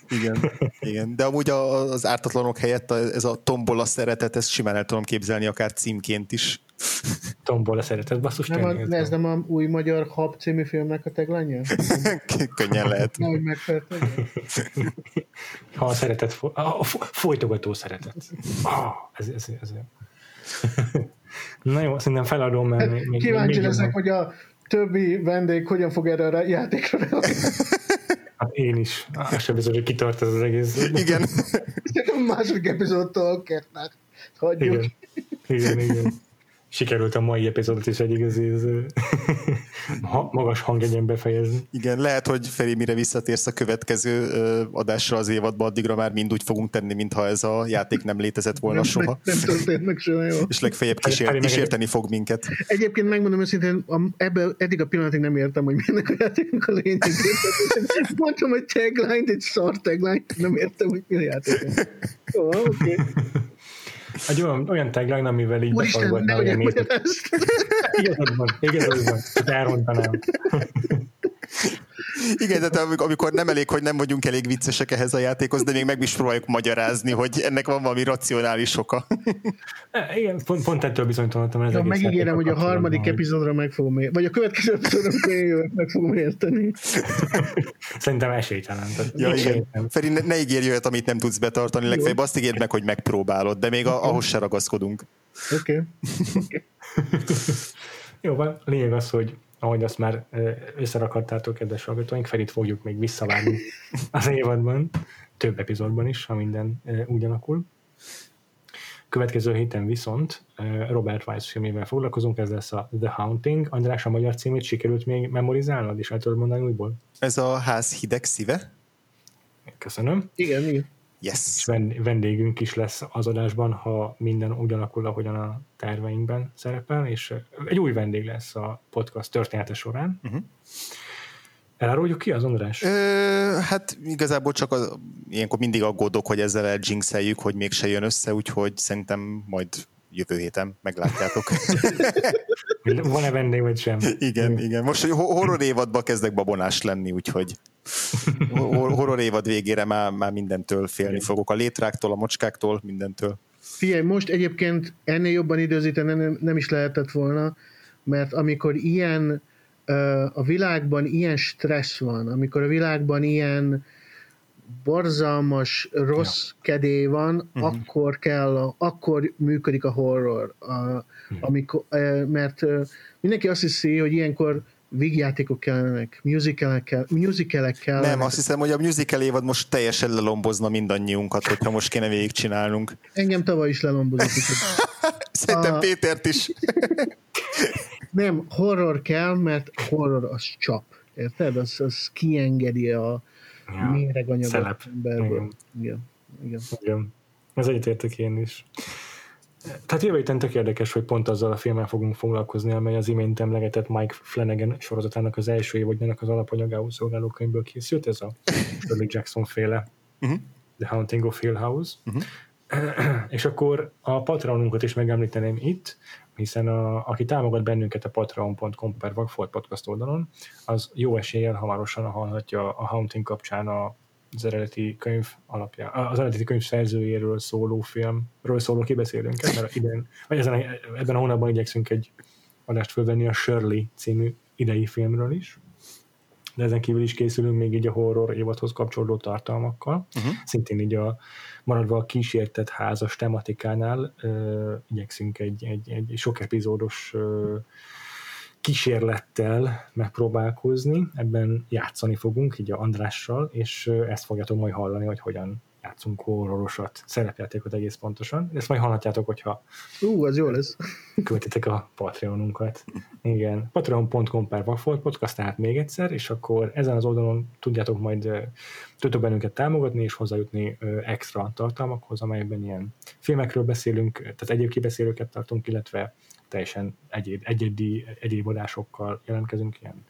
Igen, igen. De amúgy az ártatlanok helyett ez a tombola szeretet, ezt simán el tudom képzelni akár címként is. Tombola szeretet, basszus nem, a, Ez nem a új magyar Hab című filmnek a teglanya? Könnyen lehet. Nehogy megfertőző. Ha a szeretet, a folytogató szeretet. Ah, ez, ez, ez, ez. Na jó, szerintem feladom, mert még, még Kíváncsi még leszek, hogy a többi vendég hogyan fog erre a játékra reagálni. Hát én is. Azt sem biztos, hogy kitart ez az egész. Igen. a második epizódtól kertnek. Hagyjuk. Igen, igen. igen sikerült a mai epizódot is egy igazi ha, magas hangjegyen befejezni. Igen, lehet, hogy Feri, mire visszatérsz a következő adásra az évadba, addigra már mind úgy fogunk tenni, mintha ez a játék nem létezett volna nem, soha. Nem, nem történt meg soha, jó. És legfeljebb kísér, kísérteni fog minket. Egyébként megmondom őszintén, ebbe eddig a pillanatig nem értem, hogy milyennek a játéknak a lényeg. Mondtam egy tagline, egy szar tagline, nem értem, hogy mi a játék. Jó, oké. Okay. Egy olyan, olyan tagline, amivel így Úristen, ne legyen Igazad van, igazad van, elrontanám. Igen, tehát amikor nem elég, hogy nem vagyunk elég viccesek ehhez a játékhoz, de még meg is próbáljuk magyarázni, hogy ennek van valami racionális oka. E, igen, pont, pont ettől bizonytalanodtam. Ez ja, megígérem, hogy a harmadik epizódra meg fogom érteni, vagy a következő epizódra meg fogom érteni. Szerintem esélytelen. Ja, igen. Feri, ne, ne ígérj olyat, amit nem tudsz betartani, legfeljebb azt ígérd meg, hogy megpróbálod, de még a, ahhoz se ragaszkodunk. Oké. Okay. okay. Jó van, lényeg az, hogy ahogy azt már összerakhattátok, kedves hallgatóink, Ferit fogjuk még visszavárni az évadban, több epizódban is, ha minden úgy alakul. Következő héten viszont Robert Weiss filmével foglalkozunk, ez lesz a The Haunting. András, a magyar címét sikerült még memorizálnod, és el tudod mondani újból? Ez a ház hideg szíve? Köszönöm. Igen, igen. Yes. És vendégünk is lesz az adásban, ha minden ugyanakul, ahogyan a terveinkben szerepel, és egy új vendég lesz a podcast története során. Uh-huh. Eláruljuk ki az András? Ö, hát igazából csak az, ilyenkor mindig aggódok, hogy ezzel eljinxeljük, hogy mégse jön össze, úgyhogy szerintem majd jövő héten meglátjátok. Van-e vendég, vagy sem? Igen, igen. Most, hogy horror évadba kezdek babonás lenni, úgyhogy horror évad végére már, már mindentől félni fogok. A létráktól, a mocskáktól, mindentől. Figyelj, most egyébként ennél jobban időzíteni nem, nem is lehetett volna, mert amikor ilyen a világban ilyen stressz van, amikor a világban ilyen borzalmas, rossz ja. kedély van, uh-huh. akkor kell, akkor működik a horror. A, uh-huh. amikor, mert mindenki azt hiszi, hogy ilyenkor vígjátékok kellenek, musicalek, kell, musicalek kellenek. Nem, azt hiszem, hogy a musical évad most teljesen lelombozna mindannyiunkat, hogyha most kéne végigcsinálnunk. Engem tavaly is lelombozott. Szerintem a... Pétert is. nem, horror kell, mert horror az csap. Érted? Az, az kiengedi a ja, méreganyagot emberből. Igen. Igen. Igen. Ez egyetértek én is. Tehát jövő héten tök érdekes, hogy pont azzal a filmmel fogunk foglalkozni, amely az imént emlegetett Mike Flanagan sorozatának az első évadjának az alapanyagául szolgáló könyvből készült, ez a Shirley Jackson féle uh-huh. The Haunting of Hill House. Uh-huh. És akkor a Patreonunkat is megemlíteném itt, hiszen a, aki támogat bennünket a patreon.com per Vagfolt podcast oldalon, az jó eséllyel hamarosan hallhatja a Haunting kapcsán a az eredeti könyv alapján, az eredeti könyv szerzőjéről szóló filmről szóló kibeszélünk, mert idén, vagy ezen, ebben a hónapban igyekszünk egy adást fölvenni a Shirley című idei filmről is, de ezen kívül is készülünk még így a horror évadhoz kapcsolódó tartalmakkal. Uh-huh. Szintén így a maradva a kísértett házas tematikánál uh, igyekszünk egy, egy, egy sok epizódos uh, kísérlettel megpróbálkozni, ebben játszani fogunk, így a Andrással, és ezt fogjátok majd hallani, hogy hogyan játszunk horrorosat, szerepjátékot egész pontosan. Ezt majd hallhatjátok, hogyha Ú, az jó lesz. Követitek a Patreonunkat. Igen, patreon.com per Podcast, tehát még egyszer, és akkor ezen az oldalon tudjátok majd tudtok bennünket támogatni, és hozzájutni extra tartalmakhoz, amelyekben ilyen filmekről beszélünk, tehát egyéb kibeszélőket tartunk, illetve teljesen egyéb, egyedi, egyéb adásokkal jelentkezünk, ilyen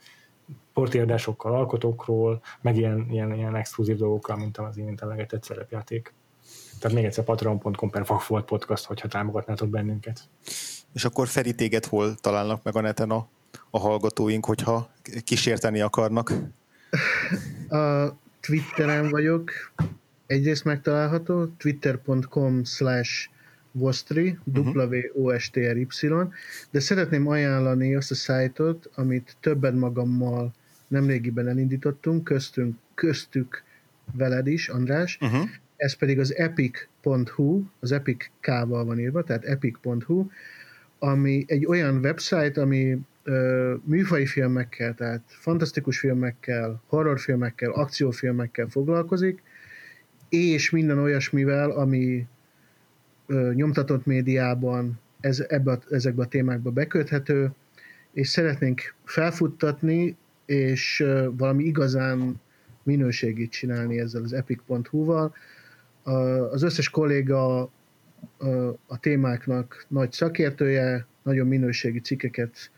portérdásokkal, alkotókról, meg ilyen, ilyen, ilyen exkluzív dolgokkal, mint az imént emlegetett szerepjáték. Tehát még egyszer patreon.com per Vagfolt podcast, hogyha támogatnátok bennünket. És akkor Feri, téged hol találnak meg a neten a, a hallgatóink, hogyha kísérteni akarnak? A Twitteren vagyok, egyrészt megtalálható, twitter.com slash Vostri, W-O-S-T-R-Y, de szeretném ajánlani azt a szájtot, amit többet magammal nemrégiben elindítottunk, köztünk, köztük veled is, András, uh-huh. ez pedig az epic.hu, az epic K-val van írva, tehát epic.hu, ami egy olyan website, ami ö, műfai filmekkel, tehát fantasztikus filmekkel, horrorfilmekkel, akciófilmekkel foglalkozik, és minden olyasmivel, ami nyomtatott médiában ez, ebbe a, ezekbe a témákba beköthető, és szeretnénk felfuttatni, és valami igazán minőségét csinálni ezzel az epic.hu-val. Az összes kolléga a témáknak nagy szakértője, nagyon minőségi cikkeket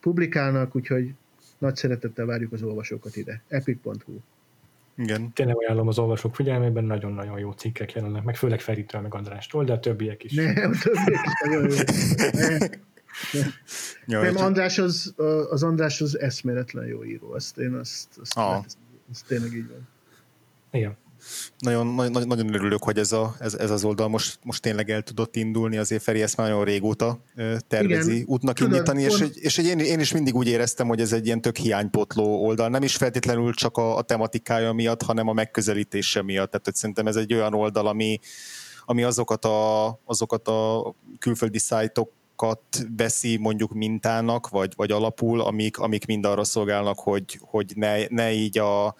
publikálnak, úgyhogy nagy szeretettel várjuk az olvasókat ide. epic.hu igen. Tényleg ajánlom az olvasók figyelmében, nagyon-nagyon jó cikkek jelennek, meg főleg Feritől, meg Andrástól, de a többiek is. Nem, a többiek is nagyon jó. Nem, nem. nem András az, az András az eszméletlen jó író, azt én azt, azt, ah. azt tényleg így van. Igen. Nagyon, nagyon, nagyon örülök, hogy ez, a, ez, ez az oldal most, most tényleg el tudott indulni, azért Feri ezt már nagyon régóta tervezi Igen, útnak tudod, indítani, és, pont... és, és én, én is mindig úgy éreztem, hogy ez egy ilyen tök hiánypotló oldal, nem is feltétlenül csak a, a tematikája miatt, hanem a megközelítése miatt, tehát hogy szerintem ez egy olyan oldal, ami, ami azokat, a, azokat a külföldi szájtok veszi mondjuk mintának, vagy, vagy alapul, amik, amik mind arra szolgálnak, hogy, hogy ne, ne így a,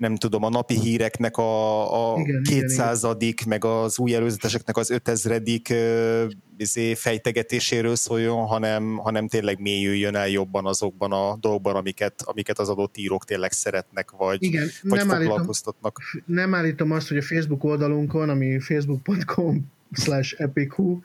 nem tudom, a napi híreknek a, a igen, 200 igen, igen. meg az új előzeteseknek az 5000 izé, fejtegetéséről szóljon, hanem, hanem tényleg mélyüljön el jobban azokban a dolgokban, amiket, amiket az adott írók tényleg szeretnek, vagy, igen, vagy nem foglalkoztatnak. Állítom, nem állítom azt, hogy a Facebook oldalunkon, ami facebook.com slash epichu,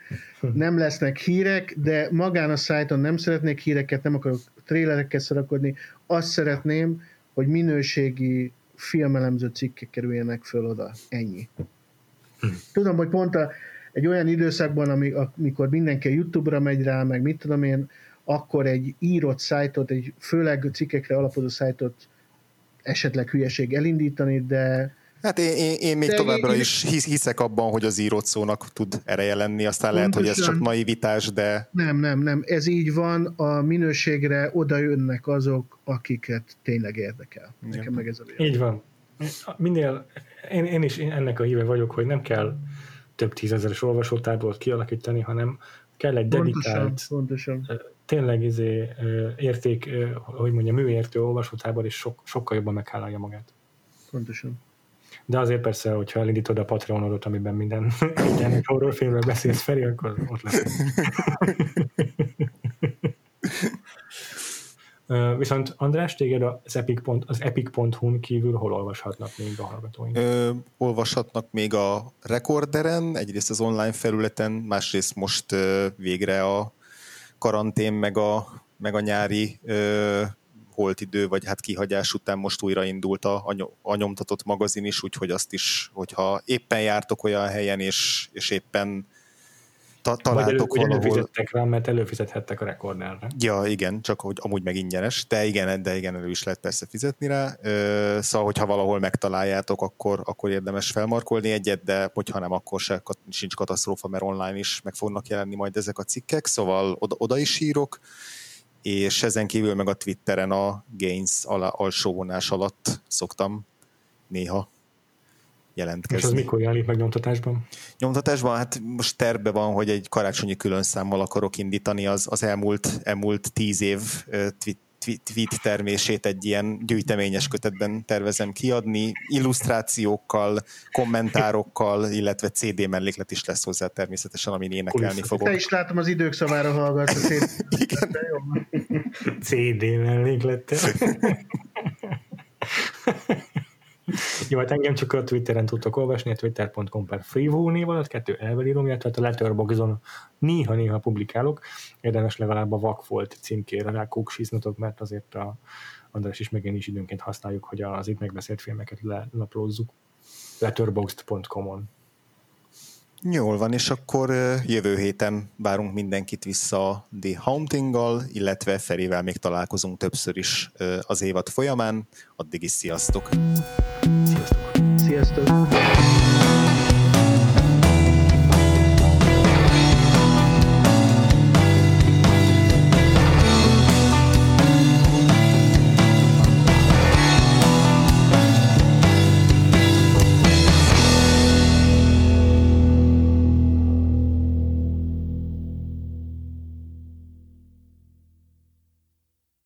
nem lesznek hírek, de magán a szájton nem szeretnék híreket, nem akarok trélereket szarakodni, azt szeretném, hogy minőségi filmelemző cikkek kerüljenek föl oda. Ennyi. Tudom, hogy pont a, egy olyan időszakban, amikor mindenki a YouTube-ra megy rá, meg mit tudom én, akkor egy írott szájtot, egy főleg cikkekre alapozó szájtot esetleg hülyeség elindítani, de Hát én, én, én még De továbbra én, is hiszek abban, hogy az írott szónak tud ereje lenni, aztán lehet, hogy ez csak naivitás, de... Nem, nem, nem, ez így van, a minőségre oda jönnek azok, akiket tényleg érdekel. Nekem Igen. meg ez a vélemény. Így van. Minél, én, én is ennek a híve vagyok, hogy nem kell több tízezeres olvasótábort kialakítani, hanem kell egy dedikált, pontosan, pontosan. tényleg izé, érték, hogy mondja, műértő olvasótábor, és sok, sokkal jobban meghálálja magát. Pontosan. De azért persze, hogyha elindítod a Patreonodot, amiben minden, minden horrorfilmről beszélsz Feri, akkor ott lesz. Viszont András, téged az epic.hu az epic.hu-n kívül hol olvashatnak még a hallgatóink? Ö, olvashatnak még a Recorderen, egyrészt az online felületen, másrészt most ö, végre a karantén meg a, meg a nyári ö, holt idő, vagy hát kihagyás után most újraindult a, a nyomtatott magazin is, úgyhogy azt is, hogyha éppen jártok olyan helyen, és, és éppen ta, találtok Vagy elő, valahol... előfizettek rá, mert előfizethettek a rekorderre. Ja, igen, csak hogy amúgy meg ingyenes, de igen, de igen, elő is lehet persze fizetni rá. Szóval, hogyha valahol megtaláljátok, akkor, akkor érdemes felmarkolni egyet, de hogyha nem, akkor se, sincs katasztrófa, mert online is meg fognak jelenni majd ezek a cikkek, szóval oda, oda is írok és ezen kívül meg a Twitteren a Gains alsó vonás alatt szoktam néha jelentkezni. És az mikor jelenik meg nyomtatásban? Nyomtatásban, hát most terve van, hogy egy karácsonyi külön számmal akarok indítani az, az elmúlt, elmúlt tíz év tweet, termését egy ilyen gyűjteményes kötetben tervezem kiadni, illusztrációkkal, kommentárokkal, illetve CD melléklet is lesz hozzá természetesen, amin énekelni fogok. Te is látom az idők szavára hallgatsz. Igen. CD melléklettel. Jó, hát engem csak a Twitteren tudtok olvasni, a twitter.com per freehold név alatt, kettő elvelírom, illetve a Letterboxdon néha-néha publikálok. Érdemes legalább a Vakfolt címkére rá kóksíznatok, mert azért a András is meg én is időnként használjuk, hogy az itt megbeszélt filmeket lelaplózzuk. letterboxd.com-on. Jól van, és akkor jövő héten várunk mindenkit vissza a The Haunting-gal, illetve Ferivel még találkozunk többször is az évad folyamán. Addig is sziasztok! Sziasztok! Sziasztok!